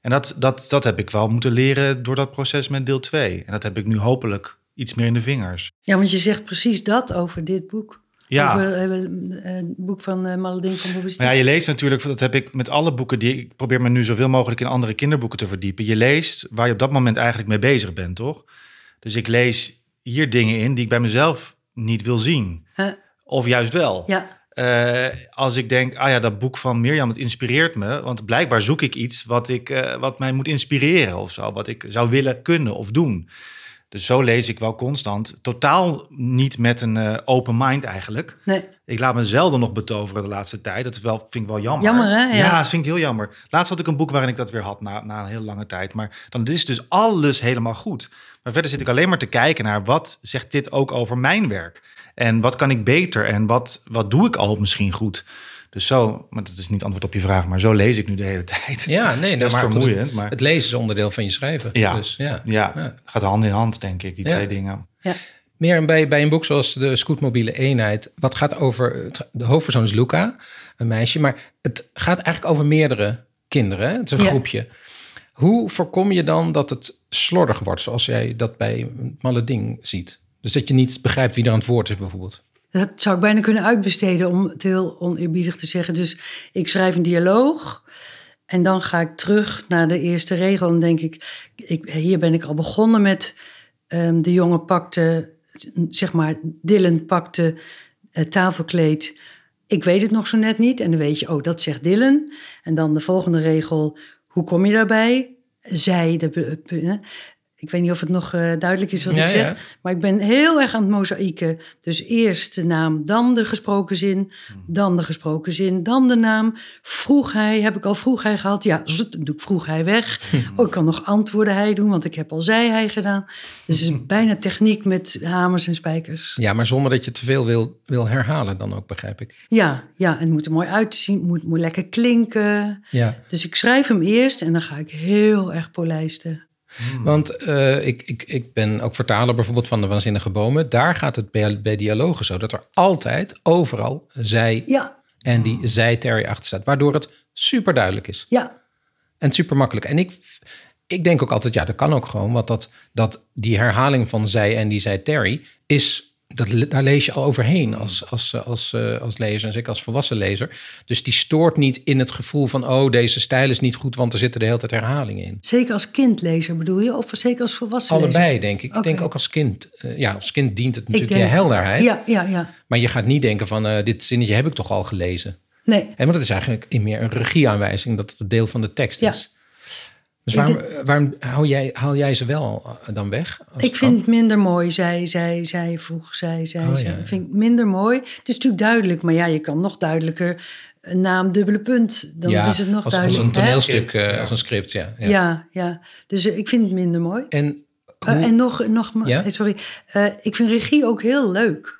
En dat, dat, dat heb ik wel moeten leren door dat proces met deel 2. En dat heb ik nu hopelijk iets meer in de vingers. Ja, want je zegt precies dat over dit boek. Ja. Over eh, eh, het boek van uh, van ja, je leest natuurlijk, dat heb ik met alle boeken die ik probeer me nu zoveel mogelijk in andere kinderboeken te verdiepen. Je leest waar je op dat moment eigenlijk mee bezig bent, toch? Dus ik lees hier dingen in die ik bij mezelf niet wil zien. Huh? Of juist wel. Ja, Eh, als ik denk, ah ja, dat boek van Mirjam, het inspireert me. Want blijkbaar zoek ik iets wat, ik, eh, wat mij moet inspireren of zo. Wat ik zou willen kunnen of doen. Dus zo lees ik wel constant. Totaal niet met een eh, open mind eigenlijk. nee. Ik laat me zelden nog betoveren de laatste tijd. Dat is wel, vind ik wel jammer. Jammer, hè? Ja. Ja. dat vind ik heel jammer. Laatst had ik een boek waarin ik dat weer had na, na een hele lange tijd. Maar dan is dus alles helemaal goed. Maar verder zit ik alleen maar te kijken naar wat zegt dit ook over mijn werk. En wat kan ik beter en wat, wat doe ik al misschien goed. Dus zo, maar dat is niet antwoord op je vraag, maar zo lees ik nu de hele <laughs> tijd. Ja, nee, dat is vermoeiend. Maar Het lezen is onderdeel van je schrijven. ja, Dus, ja. ja. Ja. gaat hand in hand, denk ik, die Ja. twee dingen. Ja. Meer bij, bij een boek zoals De Scootmobiele Eenheid. Wat gaat over. De hoofdpersoon is Luca, een meisje. Maar het gaat eigenlijk over meerdere kinderen. hè? Het is een Ja. groepje. Hoe voorkom je dan dat het slordig wordt, zoals jij dat bij Malle Ding ziet? Dus dat je niet begrijpt wie er aan het woord bijvoorbeeld. Dat zou ik bijna kunnen uitbesteden om het heel oneerbiedig te zeggen. Dus ik schrijf een dialoog en dan ga ik terug naar de eerste regel en denk ik, ik hier ben ik al begonnen met ehm, de jongen pakte, zeg maar, Dylan pakte het tafelkleed. Ik weet het nog zo net niet en dan weet je, oh, dat zegt Dylan. En dan de volgende regel, hoe kom je daarbij? Zij, de, ik weet niet of het nog eh, duidelijk is wat Ja, ik zeg. ja. Maar ik ben heel erg aan het mozaïeken. Dus eerst de naam, dan de gesproken zin, dan de gesproken zin, dan de naam. Vroeg hij, heb ik al vroeg hij gehad? Ja, zut, doe ik vroeg hij weg. Oh, ik kan nog antwoorden hij doen, want ik heb al zei hij gedaan. Dus het is <laughs> bijna techniek met hamers en spijkers. Ja, maar zonder dat je te veel wil, wil herhalen, dan ook, begrijp ik. Ja, ja, en het moet er mooi uitzien, moet, moet lekker klinken. Ja. Dus ik schrijf hem eerst en dan ga ik heel erg polijsten. Want eh, ik, ik, ik ben ook vertaler bijvoorbeeld van de Waanzinnige Bomen. Daar gaat het bij, bij dialogen zo dat er altijd, overal, zij Ja, en die zij Terry achter staat. Waardoor het super duidelijk is ja, en super makkelijk. En ik, ik denk ook altijd, ja, dat kan ook gewoon. Want dat, dat die herhaling van zij en die zei Terry is dat, daar lees je al overheen als, als, als, als, als lezer en zeker als volwassen lezer. Dus die stoort niet in het gevoel van, oh, deze stijl is niet goed, want er zitten de hele tijd herhalingen in. Zeker als kindlezer bedoel je, of zeker als volwassen Allebei, denk ik. Ik denk ook als kind. eh, ja, als kind dient het natuurlijk denk- je helderheid. Ja, ja, ja. Maar je gaat niet denken van, eh, dit zinnetje heb ik toch al gelezen. Nee, Hè, want dat is eigenlijk in meer een regieaanwijzing, dat het een deel van de tekst Ja. is. Dus waarom, waarom haal, jij, haal jij ze wel eh, dan weg? als ik het vind het minder mooi, zij, zij, zij, vroeg, zij, zij, Oh, zij. ja, ja. Vind ik minder mooi. Het is natuurlijk duidelijk, maar ja, je kan nog duidelijker een naam, dubbele punt. Dan ja, is het nog als, als duidelijk. een toneelstuk, eh, ja. als een script, ja. ja. Ja, ja. Dus eh, ik vind het minder mooi. En, en nog, nog maar- Ja? sorry. Eh, ik vind regie ook heel leuk.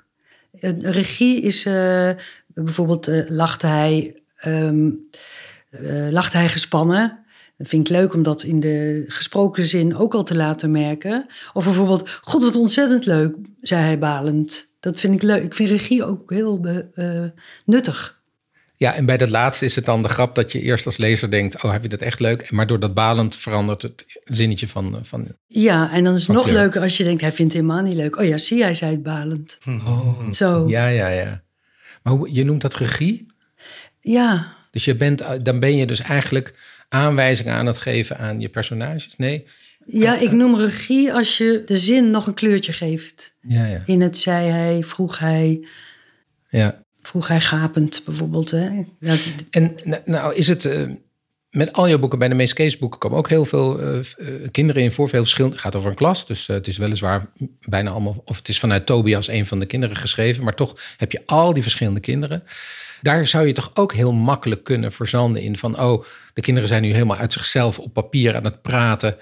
Regie is eh, bijvoorbeeld eh, lacht hij, ehm, eh, lacht hij gespannen. Dat vind ik leuk om dat in de gesproken zin ook al te laten merken. Of bijvoorbeeld, god wat ontzettend leuk, zei hij balend. Dat vind ik leuk. Ik vind regie ook heel eh, nuttig. ja, en bij dat laatste is het dan de grap dat je eerst als lezer denkt, oh, heb je dat echt leuk? Maar door dat balend verandert het zinnetje van... van Ja, en dan is het nog kleur. leuker als je denkt, hij vindt het helemaal niet leuk. Oh ja, zie, hij zei het balend. oh, Zo, ja. ja, ja, ja. Maar hoe, je noemt dat regie? Dus je bent, dan ben je dus eigenlijk aanwijzingen aan het geven aan je personages? Nee? Ja, ik noem regie als je de zin nog een kleurtje geeft. Ja, ja. In het zei hij, vroeg hij, ja. vroeg hij gapend bijvoorbeeld. Hè? Dat, En nou, is het... eh, met al je boeken, bij de meest Kees boeken, komen ook heel veel eh, eh, kinderen in voor. Veel verschillende. Het gaat over een klas, dus eh, het is weliswaar bijna allemaal... Of het is vanuit Tobias, een van de kinderen, geschreven. Maar toch heb je al die verschillende kinderen. Daar zou je toch ook heel makkelijk kunnen verzanden in van... oh, de kinderen zijn nu helemaal uit zichzelf op papier aan het praten...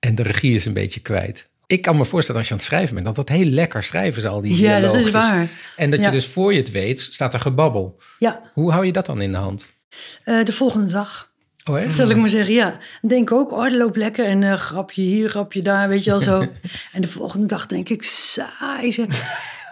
en de regie is een beetje kwijt. Ik kan me voorstellen als je aan het schrijven bent... dat dat heel lekker schrijven is, al die ja, dat is waar. En dat Ja. je dus voor je het weet, staat er gebabbel. Ja, Hoe hou je dat dan in de hand? eh, de volgende dag. Oh? Zal ik maar zeggen, ja. Denk ook, oh, dat loopt lekker. En eh, grapje hier, grapje daar, weet je wel zo. <laughs> en de volgende dag denk ik, saai zeg.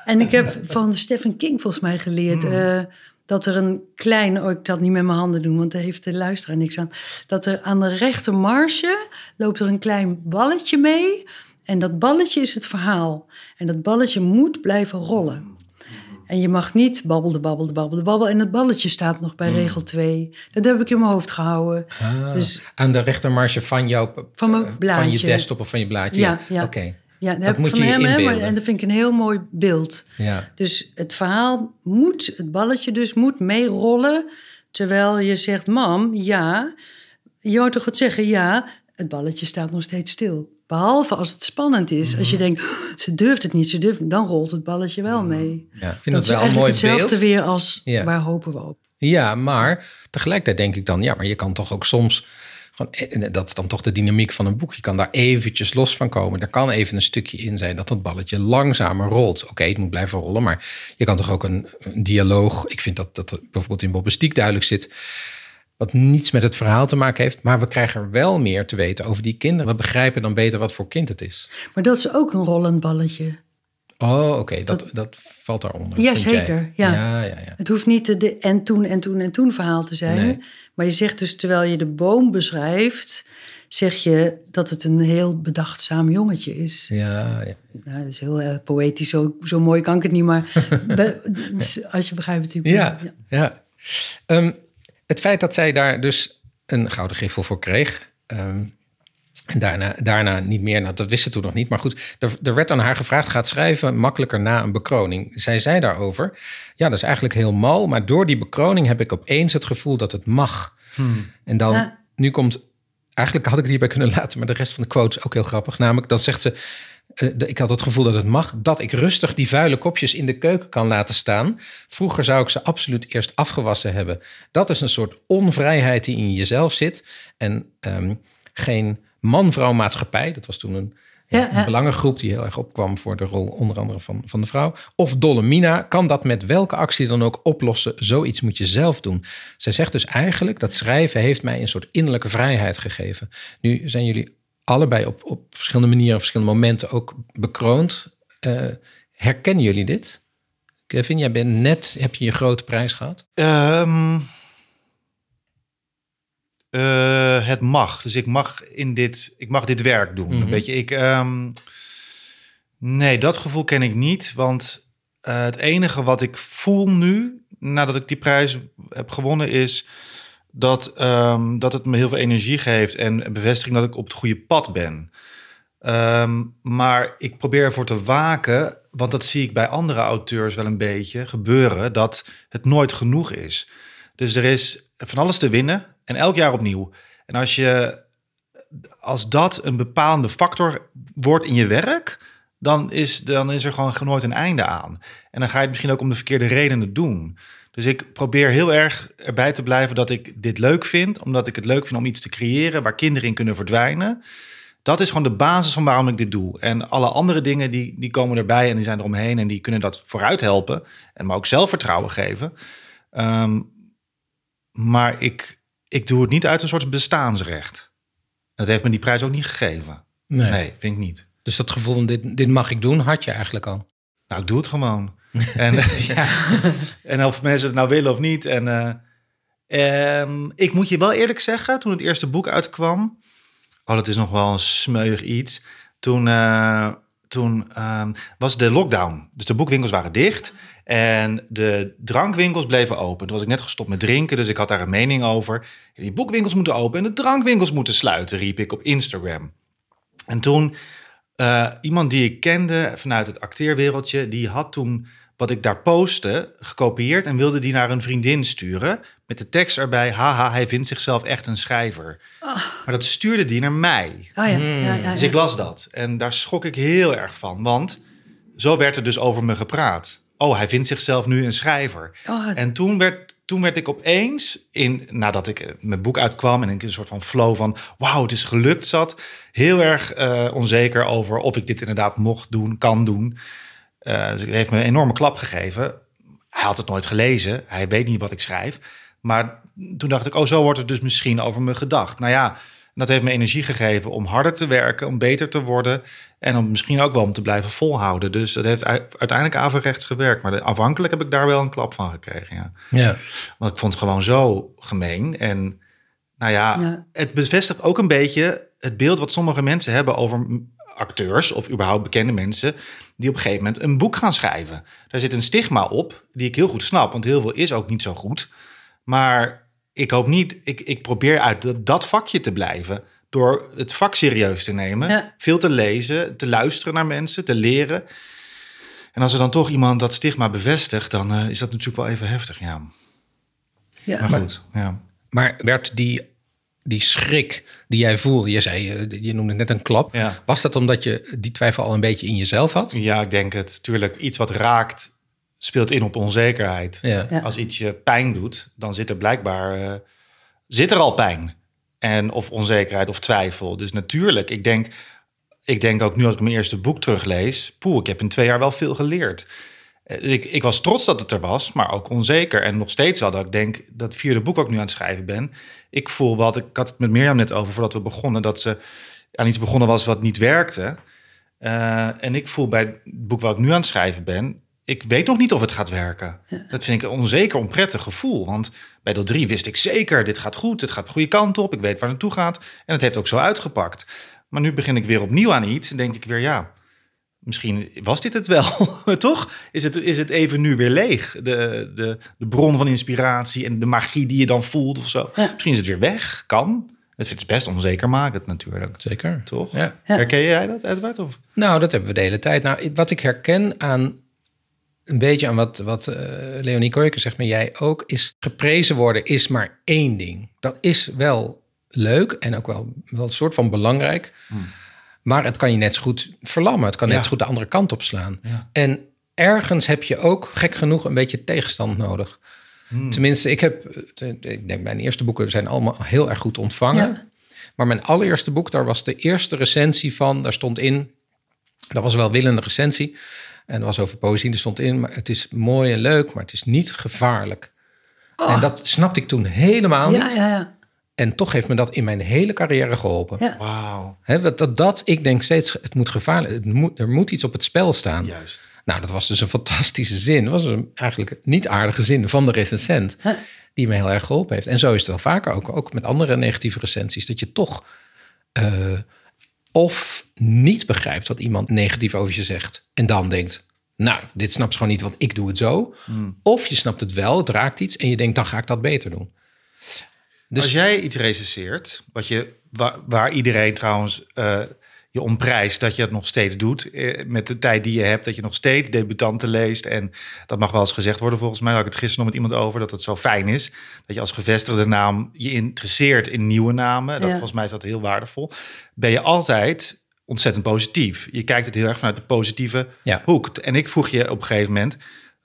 En ik heb van Stephen King volgens mij geleerd... eh, dat er een klein, oh ik zal het niet met mijn handen doen, want daar heeft de luisteraar niks aan. Dat er aan de rechter marge loopt er een klein balletje mee. En dat balletje is het verhaal. En dat balletje moet blijven rollen. En je mag niet babbelde, babbelde, babbelde, babbel. En het balletje staat nog bij regel 2. Dat heb ik in mijn hoofd gehouden. Ah, Dus- aan de rechtermarge van jouw Van mijn eh, van je blaadje. desktop of van je blaadje. Ja, ja. Oké. Ja, dat, Dat heb moet ik van je hem, inbeelden. en dat vind ik een heel mooi beeld. Ja. Dus het verhaal moet, het balletje dus, moet meerollen. Terwijl je zegt, mam, ja. Je hoort toch wat zeggen? Ja, het balletje staat nog steeds stil. Behalve als het spannend is. Mhm. Als je denkt, "Oh, ze durft het niet, ze durft het, dan rolt het balletje wel mee. ja. Ik vind dat dat, wel is een mooi hetzelfde beeld. weer als Ja. waar hopen we op. Ja, maar tegelijkertijd denk ik dan, ja, maar je kan toch ook soms. En dat is dan toch de dynamiek van een boek. Je kan daar eventjes los van komen. Er kan even een stukje in zijn dat dat balletje langzamer rolt. Oké, het moet blijven rollen, maar je kan toch ook een, een dialoog. Ik vind dat dat bijvoorbeeld in Bobbenstiek duidelijk zit. Wat niets met het verhaal te maken heeft. Maar we krijgen er wel meer te weten over die kinderen. We begrijpen dan beter wat voor kind het is. Maar dat is ook een rollend balletje. Oh, oké, dat, dat valt daaronder. Ja, zeker, ja. ja, ja, ja. Het hoeft niet de, en toen en toen en toen verhaal te zijn. Nee. Maar je zegt dus, terwijl je de boom beschrijft, zeg je dat het een heel bedachtzaam jongetje is. Ja, ja. Nou, dat is heel eh, poëtisch, zo, zo mooi kan ik het niet, maar <laughs> be- dus als je begrijpt ik bedoel. Ja, ja. Ehm, het feit dat zij daar dus een gouden griffel voor kreeg. ehm, en daarna, daarna niet meer, nou, dat wist ze toen nog niet. Maar goed, er, er werd aan haar gevraagd: gaat schrijven makkelijker na een bekroning? Zij zei daarover: Ja, dat is eigenlijk heel mal. Maar door die bekroning heb ik opeens het gevoel dat het mag. En dan, Ja. nu komt, eigenlijk had ik het hierbij kunnen <laughs> laten, maar de rest van de quote is ook heel grappig. Namelijk, dan zegt ze, eh, ik had het gevoel dat het mag, dat ik rustig die vuile kopjes in de keuken kan laten staan. Vroeger zou ik ze absoluut eerst afgewassen hebben. Dat is een soort onvrijheid die in jezelf zit. En ehm, geen man-vrouw maatschappij, dat was toen een, Ja, een belangengroep die heel erg opkwam voor de rol onder andere van, van de vrouw. Of Dolle Mina kan dat met welke actie dan ook oplossen. Zoiets moet je zelf doen. Zij zegt dus eigenlijk dat schrijven heeft mij een soort innerlijke vrijheid gegeven. Nu zijn jullie allebei op, op verschillende manieren, op verschillende momenten ook bekroond. Eh, herkennen jullie dit? Kevin, jij bent net, heb je je grote prijs gehad? Ehm, eh, het mag. Dus ik mag, in dit, ik mag dit werk doen. Mhm. Weet je, ik... ehm, nee, dat gevoel ken ik niet. Want eh, het enige wat ik voel nu, nadat ik die prijs heb gewonnen, is dat, ehm, dat het me heel veel energie geeft en bevestiging dat ik op het goede pad ben. Ehm, maar ik probeer ervoor te waken, want dat zie ik bij andere auteurs wel een beetje gebeuren, dat het nooit genoeg is. Dus er is van alles te winnen en elk jaar opnieuw. En als je als dat een bepalende factor wordt in je werk, dan is, dan is er gewoon nooit een einde aan. En dan ga je het misschien ook om de verkeerde redenen doen. Dus ik probeer heel erg erbij te blijven dat ik dit leuk vind, omdat ik het leuk vind om iets te creëren waar kinderen in kunnen verdwijnen. Dat is gewoon de basis van waarom ik dit doe. En alle andere dingen die, die komen erbij en die zijn eromheen en die kunnen dat vooruit helpen en me ook zelfvertrouwen geven. Ehm, maar ik, ik doe het niet uit een soort bestaansrecht. Dat heeft me die prijs ook niet gegeven. Nee. Nee, vind ik niet. Dus dat gevoel van dit, dit mag ik doen, had je eigenlijk al. Nou, ik doe het gewoon. <laughs> en, <laughs> ja, en of mensen het nou willen of niet. En eh, ehm, ik moet je wel eerlijk zeggen, toen het eerste boek uitkwam... Oh, dat is nog wel een smeuig iets. Toen, eh, toen ehm, was de lockdown. Dus de boekwinkels waren dicht. En de drankwinkels bleven open. Toen was ik net gestopt met drinken, dus ik had daar een mening over. Die boekwinkels moeten open en de drankwinkels moeten sluiten, riep ik op Instagram. En toen, eh, iemand die ik kende vanuit het acteerwereldje, die had toen wat ik daar postte gekopieerd en wilde die naar een vriendin sturen. Met de tekst erbij, haha, hij vindt zichzelf echt een schrijver. Maar dat stuurde die naar mij. Oh ja, Hmm. ja, ja, Dus ja. ik las dat. En daar schrok ik heel erg van. Want zo werd er dus over me gepraat. Oh, hij vindt zichzelf nu een schrijver. Oh, En toen werd, toen werd ik opeens, in, nadat ik eh, mijn boek uitkwam... en ik in een soort van flow van... wauw, het is gelukt zat... heel erg eh, onzeker over of ik dit inderdaad mocht doen, kan doen. Eh, dus het heeft me een enorme klap gegeven. Hij had het nooit gelezen. Hij weet niet wat ik schrijf. Maar toen dacht ik, oh, zo wordt er dus misschien over me gedacht. Nou ja, dat heeft me energie gegeven om harder te werken, om beter te worden. En om misschien ook wel om te blijven volhouden. Dus dat heeft uiteindelijk averechts gewerkt. Maar afhankelijk heb ik daar wel een klap van gekregen. Ja. Ja. Want ik vond het gewoon zo gemeen. En nou ja, Ja. het bevestigt ook een beetje het beeld wat sommige mensen hebben over acteurs of überhaupt bekende mensen die op een gegeven moment een boek gaan schrijven. Daar zit een stigma op die ik heel goed snap, want heel veel is ook niet zo goed. Maar ik hoop niet, ik, ik probeer uit dat, dat vakje te blijven door het vak serieus te nemen, Ja. veel te lezen, te luisteren naar mensen, te leren. En als er dan toch iemand dat stigma bevestigt, dan eh, is dat natuurlijk wel even heftig, ja. ja. Maar goed, ja. Maar werd die, die schrik die jij voelde, je zei, eh, je noemde het net een klap. Ja. Was dat omdat je die twijfel al een beetje in jezelf had? Ja, ik denk het. Tuurlijk, iets wat raakt speelt in op onzekerheid. Ja. Ja. Als iets je pijn doet, dan zit er blijkbaar eh, zit er al pijn. En of onzekerheid of twijfel. Dus natuurlijk, ik denk, ik denk ook nu als ik mijn eerste boek teruglees, poeh, ik heb in twee jaar wel veel geleerd. Eh, Ik, ik was trots dat het er was, maar ook onzeker. En nog steeds wel dat ik denk, dat vierde boek ik nu aan het schrijven ben. Ik voel wat, ik had het met Mirjam net over voordat we begonnen, dat ze aan iets begonnen was wat niet werkte. Eh, en ik voel bij het boek wat ik nu aan het schrijven ben, ik weet nog niet of het gaat werken. Dat vind ik een onzeker, onprettig gevoel. Want bij deel 3 wist ik zeker, dit gaat goed, dit gaat de goede kant op, ik weet waar het naartoe gaat. En het heeft ook zo uitgepakt. Maar nu begin ik weer opnieuw aan iets en denk ik weer, ja, misschien was dit het wel, <laughs> toch? Is het, is het even nu weer leeg? De, de, de bron van inspiratie en de magie die je dan voelt of zo. Ja. Misschien is het weer weg, kan. Het is best onzeker makend natuurlijk, Zeker. toch? Ja. Ja. Herken jij dat, Edward? Of? Nou, dat hebben we de hele tijd. Nou, wat ik herken aan een beetje aan wat, wat eh, Leonie Koijker zegt, maar jij ook, is geprezen worden is maar één ding. Dat is wel leuk en ook wel, wel een soort van belangrijk. Maar het kan je net zo goed verlammen. Het kan net zo goed de andere kant op slaan. Ja. En ergens heb je ook, gek genoeg, een beetje tegenstand nodig. Tenminste, ik heb, ik denk mijn eerste boeken zijn allemaal heel erg goed ontvangen. Ja. Maar mijn allereerste boek, daar was de eerste recensie van, daar stond in, dat was wel willende recensie. En dat was over poëzie, er stond in, maar het is mooi en leuk, maar het is niet gevaarlijk. En dat snapte ik toen helemaal Oh. ja, niet. ja, ja. En toch heeft me dat in mijn hele carrière geholpen. Ja. Wauw, Hè, dat, dat, dat, ik denk steeds, het moet gevaarlijk, het moet, er moet iets op het spel staan. juist. Nou, dat was dus een fantastische zin. Dat was een eigenlijk niet aardige zin van de recensent. Huh. die me heel erg geholpen heeft. En zo is het wel vaker ook, ook met andere negatieve recensies, dat je toch eh, of niet begrijpt wat iemand negatief over je zegt en dan denkt, nou, dit snapt ze gewoon niet, want ik doe het zo. Of je snapt het wel, het raakt iets en je denkt, dan ga ik dat beter doen. Dus Als jij iets recenseert, wat je, waar, waar iedereen trouwens eh, je om prijst dat je het nog steeds doet, eh, met de tijd die je hebt, dat je nog steeds debutanten leest. En dat mag wel eens gezegd worden volgens mij, daar had ik het gisteren nog met iemand over, dat het zo fijn is. Dat je als gevestigde naam je interesseert in nieuwe namen. Dat, Ja. Volgens mij is dat heel waardevol. Ben je altijd ontzettend positief. Je kijkt het heel erg vanuit de positieve Ja. hoek. En ik vroeg je op een gegeven moment,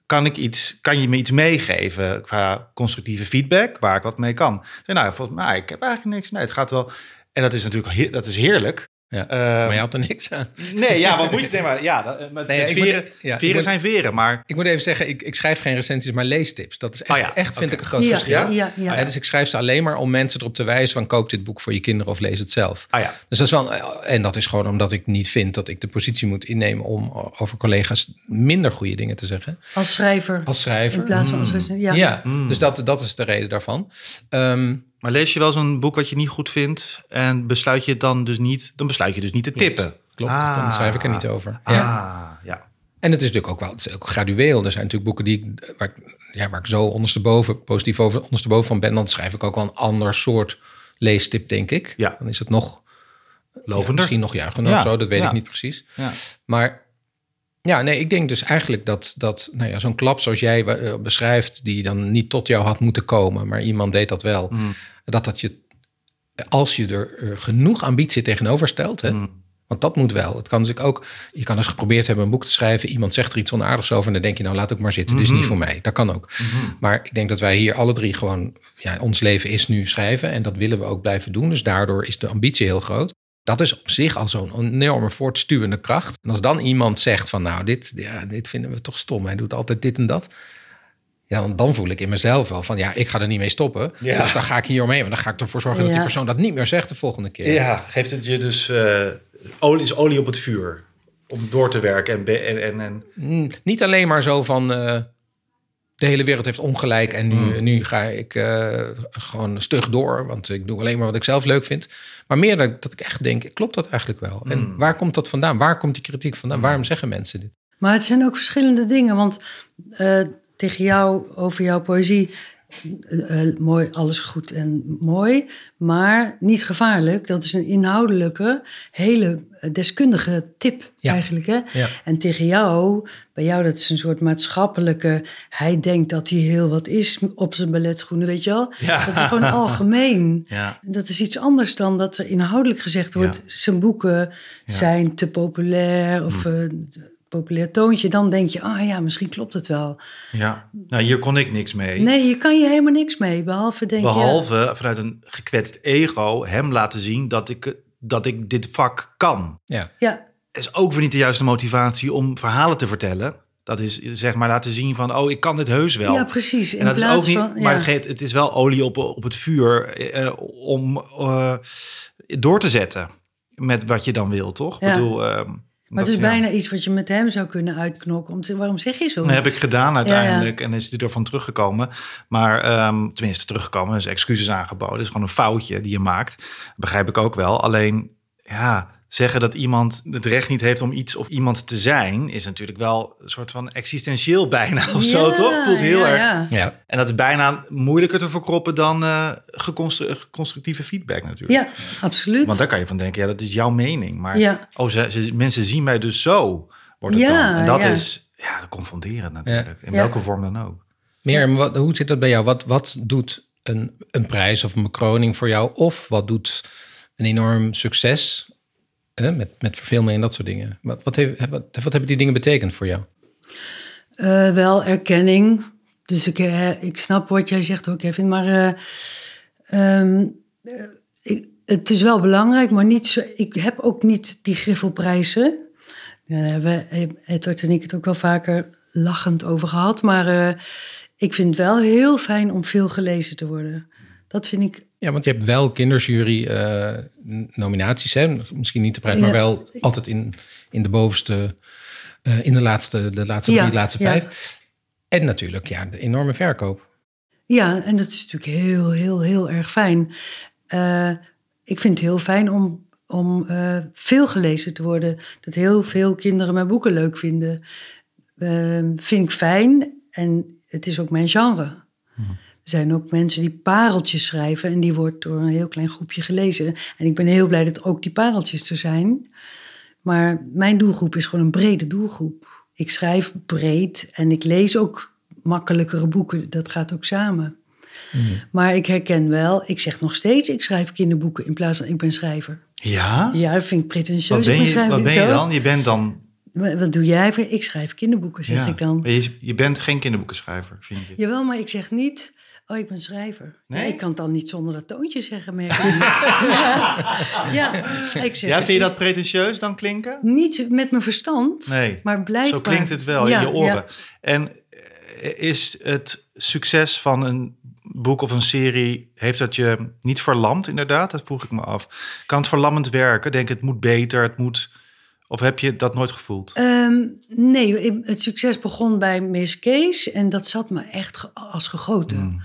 kan, ik iets, kan je me iets meegeven qua constructieve feedback waar ik wat mee kan? Zei, nou, volgens mij, ik heb eigenlijk niks. Nee, het gaat wel. En dat is natuurlijk dat is heerlijk. Ja, Eh, maar je had er niks aan. Nee, ja, wat moet je? Nee, maar ja, dat- met, Nee, met ik moet- veren, ja, veren moet- zijn veren, maar Ik moet even zeggen, ik, ik schrijf geen recensies, maar leestips. Dat is echt, Oh ja, echt vind ik, een groot Ja, verschil. ja, ja, ja. Ja, dus ik schrijf ze alleen maar om mensen erop te wijzen van koop dit boek voor je kinderen of lees het zelf. ah ja, Dus dat is wel, en dat is gewoon omdat ik niet vind dat ik de positie moet innemen om over collega's minder goede dingen te zeggen. Als schrijver. Als schrijver. In plaats van als recensent. Ja. Ja, Mm. dus dat, dat is de reden daarvan. Ehm, maar lees je wel zo'n boek wat je niet goed vindt en besluit je het dan dus niet, dan besluit je dus niet te tippen. klopt, Ah. dan schrijf ik er niet over. Ah, Ja. ja. En het is natuurlijk ook wel het is ook gradueel. Er zijn natuurlijk boeken die ik, waar, ik, ja, waar ik zo ondersteboven, positief over ondersteboven van ben. Dan schrijf ik ook wel een ander soort leestip, denk ik. Ja. Dan is het nog Lovender. misschien nog juichender Ja, of zo, dat weet ja. ik niet precies. Ja. Maar ja, nee, ik denk dus eigenlijk dat, dat nou ja, zo'n klap zoals jij eh, beschrijft, die dan niet tot jou had moeten komen, maar iemand deed dat wel, Mm. dat dat je, als je er eh, genoeg ambitie tegenover stelt, hè, Mm. want dat moet wel. Het kan dus ook, je kan eens geprobeerd hebben een boek te schrijven, iemand zegt er iets onaardigs over en dan denk je, nou laat ook maar zitten, dit is niet voor mij. Dat kan ook. Maar ik denk dat wij hier alle drie gewoon, ja, ons leven is nu schrijven en dat willen we ook blijven doen. Dus daardoor is de ambitie heel groot. Dat is op zich al zo'n enorme voortstuwende kracht. En als dan iemand zegt van nou, dit, ja, dit vinden we toch stom. Hij doet altijd dit en dat. Ja, dan, dan voel ik in mezelf wel van ja, ik ga er niet mee stoppen. Ja. Dus dan ga ik hier omheen. Maar dan ga ik ervoor zorgen dat die persoon dat niet meer zegt de volgende keer. Ja, geeft het je dus eh, olie, is olie op het vuur om door te werken en, en, en, en Mm, niet alleen maar zo van eh, de hele wereld heeft ongelijk en nu, Mm. nu ga ik eh, gewoon stug door, want ik doe alleen maar wat ik zelf leuk vind. Maar meer dat, dat ik echt denk, klopt dat eigenlijk wel? En Mm. waar komt dat vandaan? Waar komt die kritiek vandaan? Waarom zeggen mensen dit? Maar het zijn ook verschillende dingen. Want eh, tegen jou, over jouw poëzie, eh, eh, mooi, alles goed en mooi. Maar niet gevaarlijk. Dat is een inhoudelijke, hele eh, deskundige tip Ja. eigenlijk. Hè? Ja. En tegen jou, bij jou, dat is een soort maatschappelijke... Hij denkt dat hij heel wat is op zijn balletschoenen, weet je wel? Ja. Dat is gewoon algemeen. <laughs> Dat is iets anders dan dat er inhoudelijk gezegd wordt... Zijn boeken zijn te populair of eh, populair toontje. Dan denk je, ah ja, misschien klopt het wel. ja. Nou, hier kon ik niks mee. Nee, je kan je helemaal niks mee. Behalve denk je... Behalve vanuit een gekwetst ego hem laten zien dat ik, dat ik dit vak kan. Ja, Ja, is ook weer niet de juiste motivatie om verhalen te vertellen. Dat is zeg maar laten zien van, oh, ik kan dit heus wel. ja precies. In en dat is plaats ook niet, van, maar ja. het, geeft, het is wel olie op, op het vuur eh, om eh, door te zetten met wat je dan wil, toch? Ja. Ik bedoel, ehm, Maar dat- het is ja. bijna iets wat je met hem zou kunnen uitknokken. Om te, waarom zeg je zo? Dat heb ik gedaan uiteindelijk en is hij ervan teruggekomen. Maar ehm, tenminste teruggekomen, dus excuses aangeboden. Het is gewoon een foutje die je maakt. Begrijp ik ook wel. Alleen, ja, zeggen dat iemand het recht niet heeft om iets of iemand te zijn... is natuurlijk wel een soort van existentieel <laughs> bijna of zo, toch? Voelt heel ja, erg. ja. ja. En dat is bijna moeilijker te verkroppen dan eh, geconstru- constructieve feedback natuurlijk. Ja, absoluut. Want daar kan je van denken, ja, dat is jouw mening. Maar Ja. oh, ze, ze- mensen zien mij dus zo, wordt het Ja, dan. En dat ja. is ja, confronterend natuurlijk. In Ja. welke vorm dan ook. Meer, wat, hoe zit dat bij jou? Wat, wat doet een, een prijs of een bekroning voor jou? Of wat doet een enorm succes met, met verfilming en dat soort dingen? Wat, wat, wat, hebben die dingen betekend voor jou? Eh, wel erkenning. Dus ik, eh, ik snap wat jij zegt ook, Kevin. Maar eh, ehm, eh, het is wel belangrijk, maar niet zo, ik heb ook niet die griffelprijzen. Daar hebben Edward en ik het ook wel vaker lachend over gehad. Maar ik vind het wel heel fijn om veel gelezen te worden. Dat vind ik Ja, want je hebt wel kindersjury eh, nominaties, hè? misschien niet de prijs, maar Ja. wel altijd in, in de bovenste, eh, in de laatste, de laatste Ja, drie, de laatste ja. vijf. En natuurlijk, ja, de enorme verkoop. Ja, en dat is natuurlijk heel, heel, heel erg fijn. Uh, ik vind het heel fijn om, om uh, veel gelezen te worden. Dat heel veel kinderen mijn boeken leuk vinden. Uh, vind ik fijn en het is ook mijn genre. Hmm. Er zijn ook mensen die pareltjes schrijven en die wordt door een heel klein groepje gelezen. En ik ben heel blij dat ook die pareltjes er zijn. Maar mijn doelgroep is gewoon een brede doelgroep. Ik schrijf breed en ik lees ook makkelijkere boeken. Dat gaat ook samen. Mm. Maar ik herken wel, ik zeg nog steeds, ik schrijf kinderboeken in plaats van ik ben schrijver. Ja? Ja, dat vind ik pretentieus. Wat ben je, wat ben je dan? Je bent dan... Wat doe jij? Ik schrijf kinderboeken, zeg ik dan. Je, je bent geen kinderboekenschrijver, vind je? Jawel, maar ik zeg niet, oh, ik ben schrijver. Nee? ik kan het dan niet zonder dat toontje zeggen, merk <laughs> ja, ja, ik zeg, ja, vind je dat pretentieus dan klinken? Niet met mijn verstand, nee. maar blijkbaar. Zo klinkt het wel in je oren. En eh, is het succes van een boek of een serie, heeft dat je niet verlamd inderdaad? Dat vroeg ik me af. Kan het verlammend werken? Denk het moet beter, het moet... Of heb je dat nooit gevoeld? Um, nee, het succes begon bij Miss Kees en dat zat me echt als gegoten. Hmm.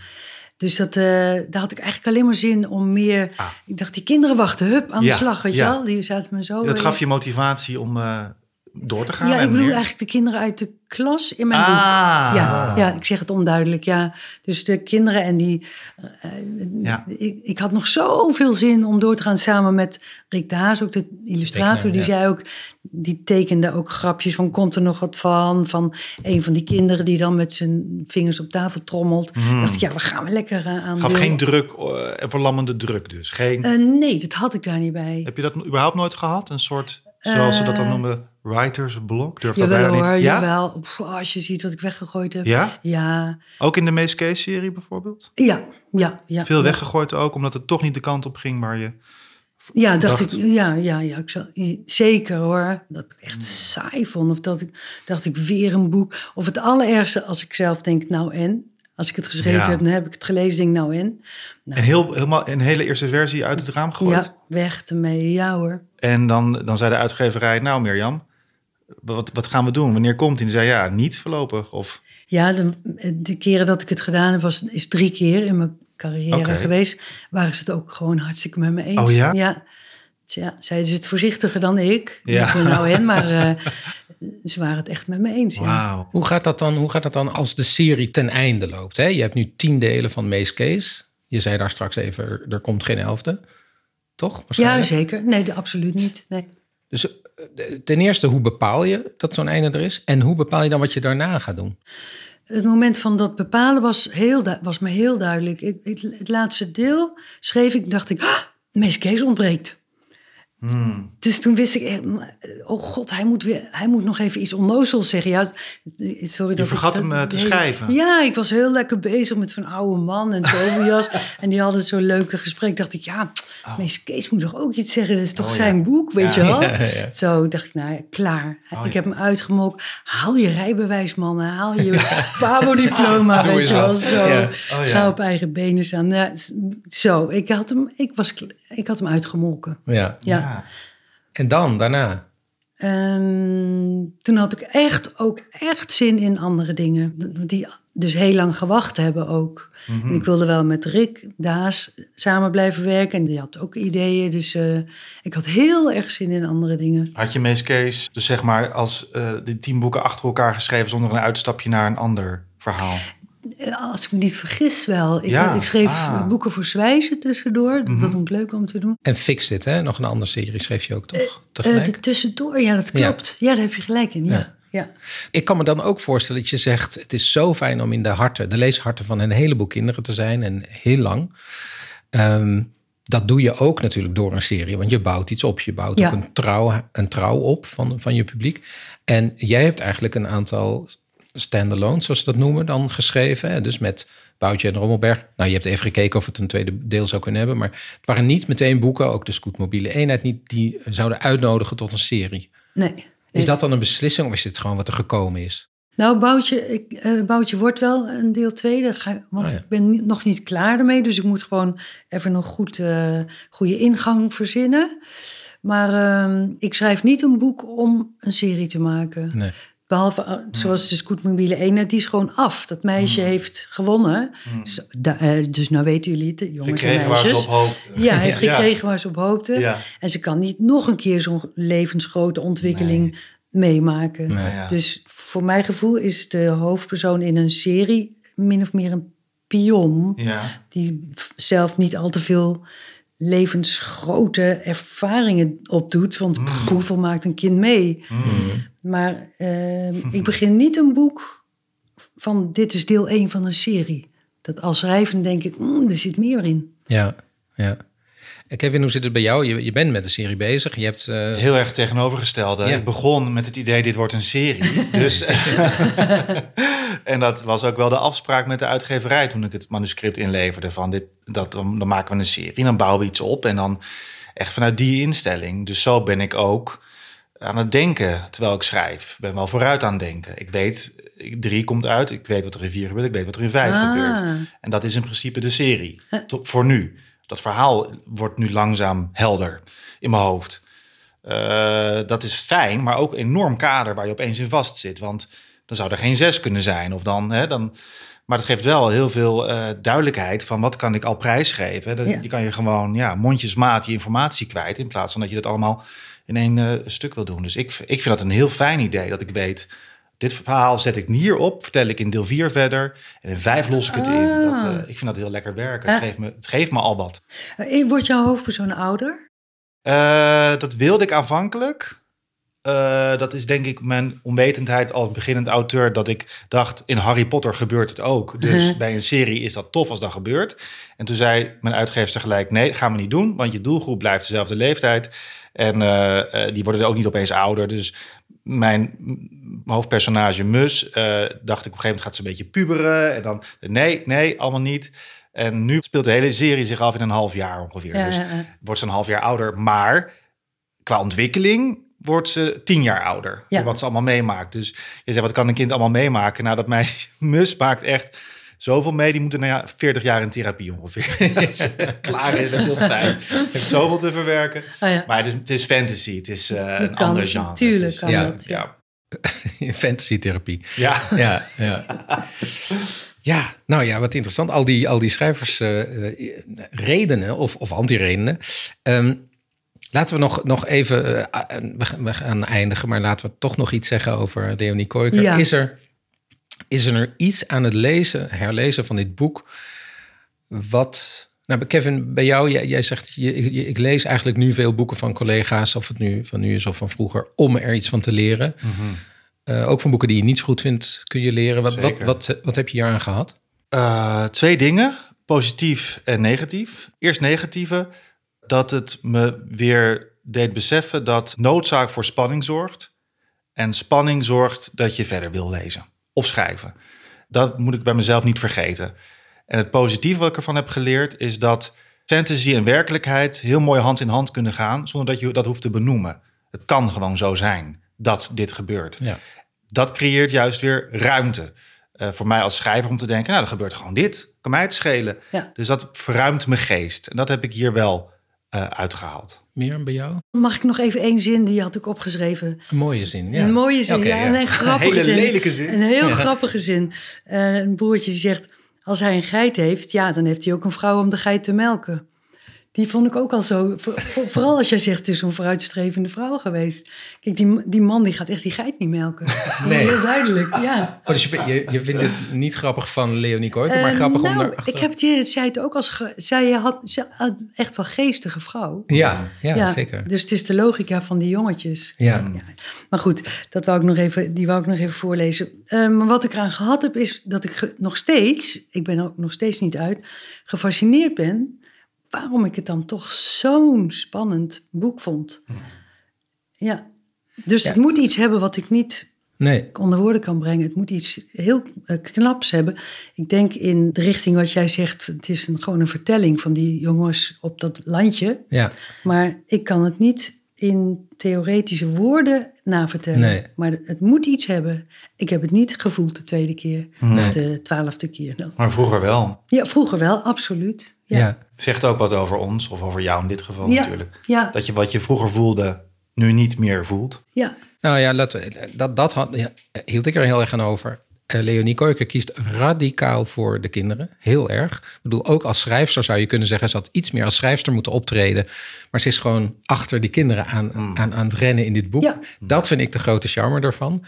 Dus dat, uh, daar had ik eigenlijk alleen maar zin om meer... Ah. Ik dacht, die kinderen wachten, hup, aan de slag, weet je wel? Die zaten me zo... Dat gaf je motivatie om uh, door te gaan? Ja, ik bedoel eigenlijk de kinderen uit de klas in mijn ah. boek. Ja, ja, ik zeg het onduidelijk, ja. Dus de kinderen en die... Uh, ja. ik, ik had nog zoveel zin om door te gaan samen met Rick de Haas, ook de illustrator. die zei ook, die tekende ook grapjes van komt er nog wat van? Van een van die kinderen die dan met zijn vingers op tafel trommelt. Mm. dacht ik, ja, we gaan we lekker uh, aan Gaf geen druk, uh, verlammende druk dus? Geen... nee, dat had ik daar niet bij. Heb je dat überhaupt nooit gehad? Een soort, zoals ze dat dan noemen writer's block? Durf dat jawel, hoor, niet? Ja? Jawel. als je ziet wat ik weggegooid heb. Ja? Ja. Ook in de Mees Case-serie bijvoorbeeld? Ja, ja. ja Veel weggegooid ook, omdat het toch niet de kant op ging waar je... Ja, dacht, ik, ja, ja, ja, ik zal, zeker hoor. Dat ik echt saai vond. Of dat ik dacht ik weer een boek. Of het allerergste als ik zelf denk, nou en? Als ik het geschreven heb, dan heb ik het gelezen, denk nou en? Nou, en heel, helemaal een hele eerste versie uit het raam gegooid? Ja, weg ermee, ja hoor. En dan, dan zei de uitgeverij, nou Mirjam, wat, wat gaan we doen? Wanneer komt hij? En zei ja, niet voorlopig. Of... Ja, de, de keren dat ik het gedaan heb, was, is drie keer in mijn carrière geweest. Waren ze het ook gewoon hartstikke met me eens. Oh ja? Ja. Tja, zeiden ze het voorzichtiger dan ik. Ja. Niet nou hen, maar uh, ze waren het echt met me eens. Ja. Hoe, gaat dat dan, hoe gaat dat dan als de serie ten einde loopt? Hè? Je hebt nu tien delen van Mace Case. Je zei daar straks even, er komt geen elfde. Toch? Ja, zeker. Nee, absoluut niet. Nee. Dus ten eerste, hoe bepaal je dat zo'n einde er is? En hoe bepaal je dan wat je daarna gaat doen? Het moment van dat bepalen was, heel was me heel duidelijk. Ik, het, laatste deel schreef ik, dacht ik, ah, Mees Kees ontbreekt. Hmm. Dus toen wist ik, oh god, hij moet, weer, hij moet nog even iets onnozels zeggen. Ja, sorry dat Je vergat hem eh, te schrijven. Ja, ik was heel lekker bezig met zo'n oude man en Tobias. <laughs> en die hadden zo'n leuke gesprek. Dacht ik, ja, oh. Kees moet toch ook iets zeggen? Dat is toch oh, zijn boek, weet je wel? <laughs> Zo dacht ik, nou klaar. Oh, ik heb hem uitgemokt. Haal je rijbewijs, mannen. Haal je <laughs> PABO-diploma, weet je wel. Zo. Ga op eigen benen staan. zo, ik had hem, ik was, ik had hem uitgemolken. ja. Ja. En dan, daarna? Ehm, toen had ik echt ook echt zin in andere dingen. Die dus heel lang gewacht hebben ook. Mhm. Ik wilde wel met Rick Daas samen blijven werken. En die had ook ideeën. Dus uh, ik had heel erg zin in andere dingen. Had je Mees Kees, dus zeg maar als uh, die tien boeken achter elkaar geschreven... zonder een uitstapje naar een ander verhaal? Als ik me niet vergis wel. Ik, ik schreef ah. boeken voor Zwijzen tussendoor. Dat mm vond ik leuk om te doen. En Fix It, hè? Nog een andere serie schreef je ook toch? Uh, de tussendoor, ja, dat klopt. Ja. daar heb je gelijk in, ja. ja. Ik kan me dan ook voorstellen dat je zegt... het is zo fijn om in de harten, de leesharten van een heleboel kinderen te zijn... en heel lang. Ehm, dat doe je ook natuurlijk door een serie, want je bouwt iets op. Je bouwt ook een trouw, een trouw op van, van je publiek. En jij hebt eigenlijk een aantal standalone, zoals ze dat noemen, dan geschreven. Dus met Boutje en Rommelberg. Nou, je hebt even gekeken of het een tweede deel zou kunnen hebben. Maar het waren niet meteen boeken, ook de Scootmobiele Eenheid niet, die zouden uitnodigen tot een serie. Nee. Is dat dan een beslissing of is dit gewoon wat er gekomen is? Nou, Boutje, ik, uh, Boutje wordt wel een deel tweede, want oh ik ben nog niet klaar ermee. Dus ik moet gewoon even nog goed, uh, goede ingang verzinnen. Maar uh, ik schrijf niet een boek om een serie te maken. Nee. Behalve uh, zoals de scootmobiele ene, die is gewoon af. Dat meisje heeft gewonnen. Dus, da- eh, dus nou weten jullie het, de jongens en Gekregen waar ze meisjes. op. Ja, hij heeft <laughs> Ja. gekregen waar ze op hoopte. Ja. En ze kan niet nog een keer zo'n levensgrote ontwikkeling meemaken. Nee. Ja. Dus voor mijn gevoel is de hoofdpersoon in een serie min of meer een pion. Ja. Die zelf niet al te veel levensgrote ervaringen opdoet. Want Mm. pff, hoeveel maakt een kind mee? Maar eh, <laughs> ik begin niet een boek van dit is deel 1 van een serie. Dat als schrijver denk ik, mm, er zit meer in. Ja, ja. En Kevin, hoe zit het bij jou? Je, je bent met de serie bezig. Je hebt... eh, Heel erg tegenovergestelde. Ja. Ik begon met het idee, dit wordt een serie. <laughs> Dus, <laughs> en dat was ook wel de afspraak met de uitgeverij toen ik het manuscript inleverde. Van dit, dat, dan, dan maken we een serie, dan bouwen we iets op. En dan echt vanuit die instelling. Dus zo ben ik ook aan het denken terwijl ik schrijf. Ik ben wel vooruit aan het denken. Ik weet, drie komt uit, ik weet wat er in vier gebeurt, ik weet wat er in vijf Ah. gebeurt. En dat is in principe de serie. Tot, voor nu. Dat verhaal wordt nu langzaam helder in mijn hoofd. Eh, dat is fijn, maar ook een enorm kader waar je opeens in vast zit. Want dan zou er geen zes kunnen zijn. Of dan, hè, dan, maar het geeft wel heel veel eh, duidelijkheid van wat kan ik al prijsgeven. Ja. Je kan je gewoon ja, mondjesmaat je informatie kwijt. In plaats van dat je dat allemaal in één eh, stuk wil doen. Dus ik, ik vind dat een heel fijn idee. Dat ik weet, dit verhaal zet ik hier op. Vertel ik in deel 4 verder. En in 5 los ik het in. Dat, eh, ik vind dat heel lekker werken. Het, Ah. geeft me, het geeft me al wat. Eh, Wordt jouw hoofdpersoon ouder? Eh, dat wilde ik aanvankelijk. Dat is denk ik mijn onwetendheid als beginnend auteur. Dat ik dacht, in Harry Potter gebeurt het ook. <laughs> Dus bij een serie is dat tof als dat gebeurt. En toen zei mijn uitgever gelijk, nee, dat gaan we niet doen. Want je doelgroep blijft dezelfde leeftijd. En die worden er ook niet opeens ouder. Dus mijn hoofdpersonage Mus, eh, dacht ik op een gegeven moment gaat ze een beetje puberen. En dan, nee, nee, allemaal niet. En nu speelt de hele serie zich af in een half jaar ongeveer. Ja, dus ja, ja. wordt ze een half jaar ouder. Maar qua ontwikkeling wordt ze tien jaar ouder. Door wat ze allemaal meemaakt. Dus je zegt, wat kan een kind allemaal meemaken? Nou, dat mijn <laughs> mus maakt echt zoveel mee. Die moeten nou ja, 40 jaar in therapie ongeveer. <laughs> <laughs> Is Klaar is, dat is heel fijn. Heeft zoveel te verwerken. Oh ja. Maar het is, het is fantasy. Het is eh, een kan, ander genre. tuurlijk Het is, kan ja, dat. ja. <laughs> fantasy-therapie. Ja. Ja, ja. Ja, nou ja, wat interessant. Al die, al die schrijvers eh, eh, redenen of, of anti-redenen. Ehm, laten we nog, nog even, eh, we, gaan- we gaan eindigen, maar laten we toch nog iets zeggen over Leonie Koijker. Ja. Is, er, is er iets aan het lezen, herlezen van dit boek, wat... Nou, Kevin, bij jou, jij, jij zegt, je, je- ik lees eigenlijk nu veel boeken van collega's, of het nu van nu is of van vroeger, om er iets van te leren. Eh, ook van boeken die je niet zo goed vindt, kun je leren. Wat, wat, wat, wat heb je hier aan gehad? Eh, twee dingen, positief en negatief. Eerst negatieve, dat het me weer deed beseffen dat noodzaak voor spanning zorgt. En spanning zorgt dat je verder wil lezen of schrijven. Dat moet ik bij mezelf niet vergeten. En het positieve wat ik ervan heb geleerd is dat fantasy en werkelijkheid heel mooi hand in hand kunnen gaan zonder dat je dat hoeft te benoemen. Het kan gewoon zo zijn dat dit gebeurt Ja. dat creëert juist weer ruimte. eh, voor mij als schrijver om te denken, nou, er gebeurt gewoon dit. Kan mij het schelen. Ja. Dus dat verruimt mijn geest. En dat heb ik hier wel eh, uitgehaald. Meer bij jou? Mag ik nog even één zin, die had ik opgeschreven. Een mooie zin. Ja. Een mooie zin, ja. En een grappige Hele zin. lelijke zin. Een heel grappige zin. Eh, een broertje die zegt, als hij een geit heeft, ja, dan heeft hij ook een vrouw om de geit te melken. Die vond ik ook al zo, voor- voor- vooral als jij zegt, het is zo'n vooruitstrevende vrouw geweest. Kijk, die, die man die gaat echt die geit niet melken. Dat is Nee. heel duidelijk, ja. Oh, dus je, je, je vindt het niet grappig van Leonie Koijker, maar Eh, grappig om nou, ik heb zei het ook als, zij had, echt wel geestige vrouw. Ja, ja, zeker. Dus het is de logica van die jongetjes. Ja. Ja. Maar goed, dat wou ik nog even, die wou ik nog even voorlezen. Eh, maar wat ik eraan gehad heb, is dat ik nog steeds, ik ben er ook nog steeds niet uit, gefascineerd ben waarom ik het dan toch zo'n spannend boek vond. Ja, dus Ja. het moet iets hebben wat ik niet Nee, onder woorden kan brengen. Het moet iets heel eh, knaps hebben. Ik denk in de richting wat jij zegt, het is een, gewoon een vertelling van die jongens op dat landje. ja. Maar ik kan het niet in theoretische woorden navertellen. Nee. Maar het moet iets hebben. Ik heb het niet gevoeld de tweede keer. Of de twaalfde keer dan. Maar vroeger wel. Ja, vroeger wel, absoluut. Ja. Ja, Het zegt ook wat over ons, of over jou in dit geval Ja. natuurlijk. ja. Dat je wat je vroeger voelde, nu niet meer voelt? Ja, Nou ja, laten we, dat, dat had, ja, hield ik er heel erg aan over. Eh, Leonie Koijker kiest radicaal voor de kinderen. Heel erg. Ik bedoel, ook als schrijfster zou je kunnen zeggen... ze had iets meer als schrijfster moeten optreden. Maar ze is gewoon achter die kinderen aan, aan, aan het rennen in dit boek. Ja. Dat vind ik de grote charme ervan.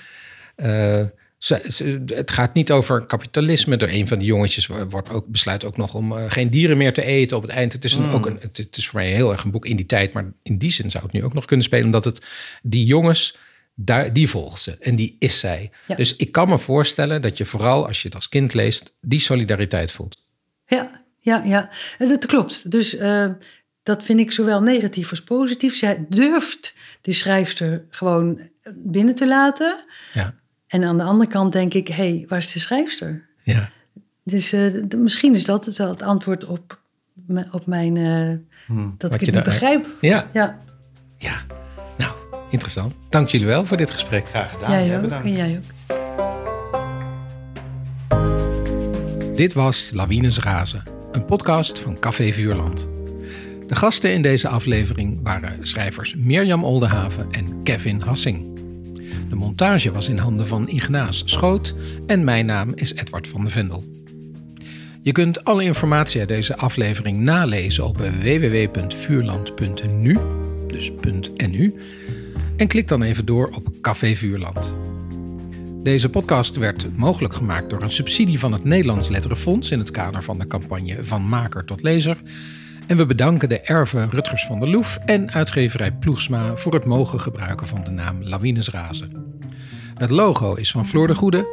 Eh, ze, ze- het gaat niet over kapitalisme. Door een van die jongetjes wordt ook, besluit ook nog om eh, geen dieren meer te eten op het eind. Het is, een, ook een, het, het is voor mij heel erg een boek in die tijd. Maar in die zin zou het nu ook nog kunnen spelen. Omdat het die jongens, daar, die volgt ze. En die is zij. Ja. Dus ik kan me voorstellen dat je vooral als je het als kind leest... die solidariteit voelt. ja, ja, ja. En Dat klopt. Dus eh, dat vind ik zowel negatief als positief. Zij durft de schrijfster gewoon binnen te laten. Ja, En aan de andere kant denk ik, hé, hey, waar is de schrijfster? ja. Dus eh, misschien is dat het wel het antwoord op, op mijn... eh, dat Wat ik het niet begrijp. ja, Ja, ja. Interessant. Dank jullie wel voor dit gesprek. Graag gedaan. jij Ja, ook. bedankt. En jij ook. Dit was Lawines Razen, een podcast van Café Vuurland. De gasten in deze aflevering waren schrijvers Mirjam Oldenhaven en Kevin Hassing. De montage was in handen van Ignaas Schoot en mijn naam is Edward van de Vendel. Je kunt alle informatie uit deze aflevering nalezen op www.vuurland.nu, dus .nu, en klik dan even door op Café Vuurland. Deze podcast werd mogelijk gemaakt door een subsidie van het Nederlands Letterenfonds in het kader van de campagne Van Maker tot Lezer. En we bedanken de erven Rutgers van der Loef en uitgeverij Ploegsma voor het mogen gebruiken van de naam Lawines Razen. Het logo is van Floor de Goede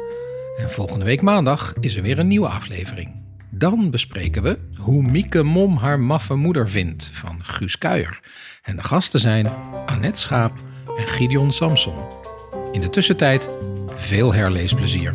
en volgende week maandag is er weer een nieuwe aflevering. Dan bespreken we hoe Mieke Mom haar maffe moeder vindt van Guus Kuijer. En de gasten zijn Annette Schaap en Gideon Samson. In de tussentijd veel herleesplezier.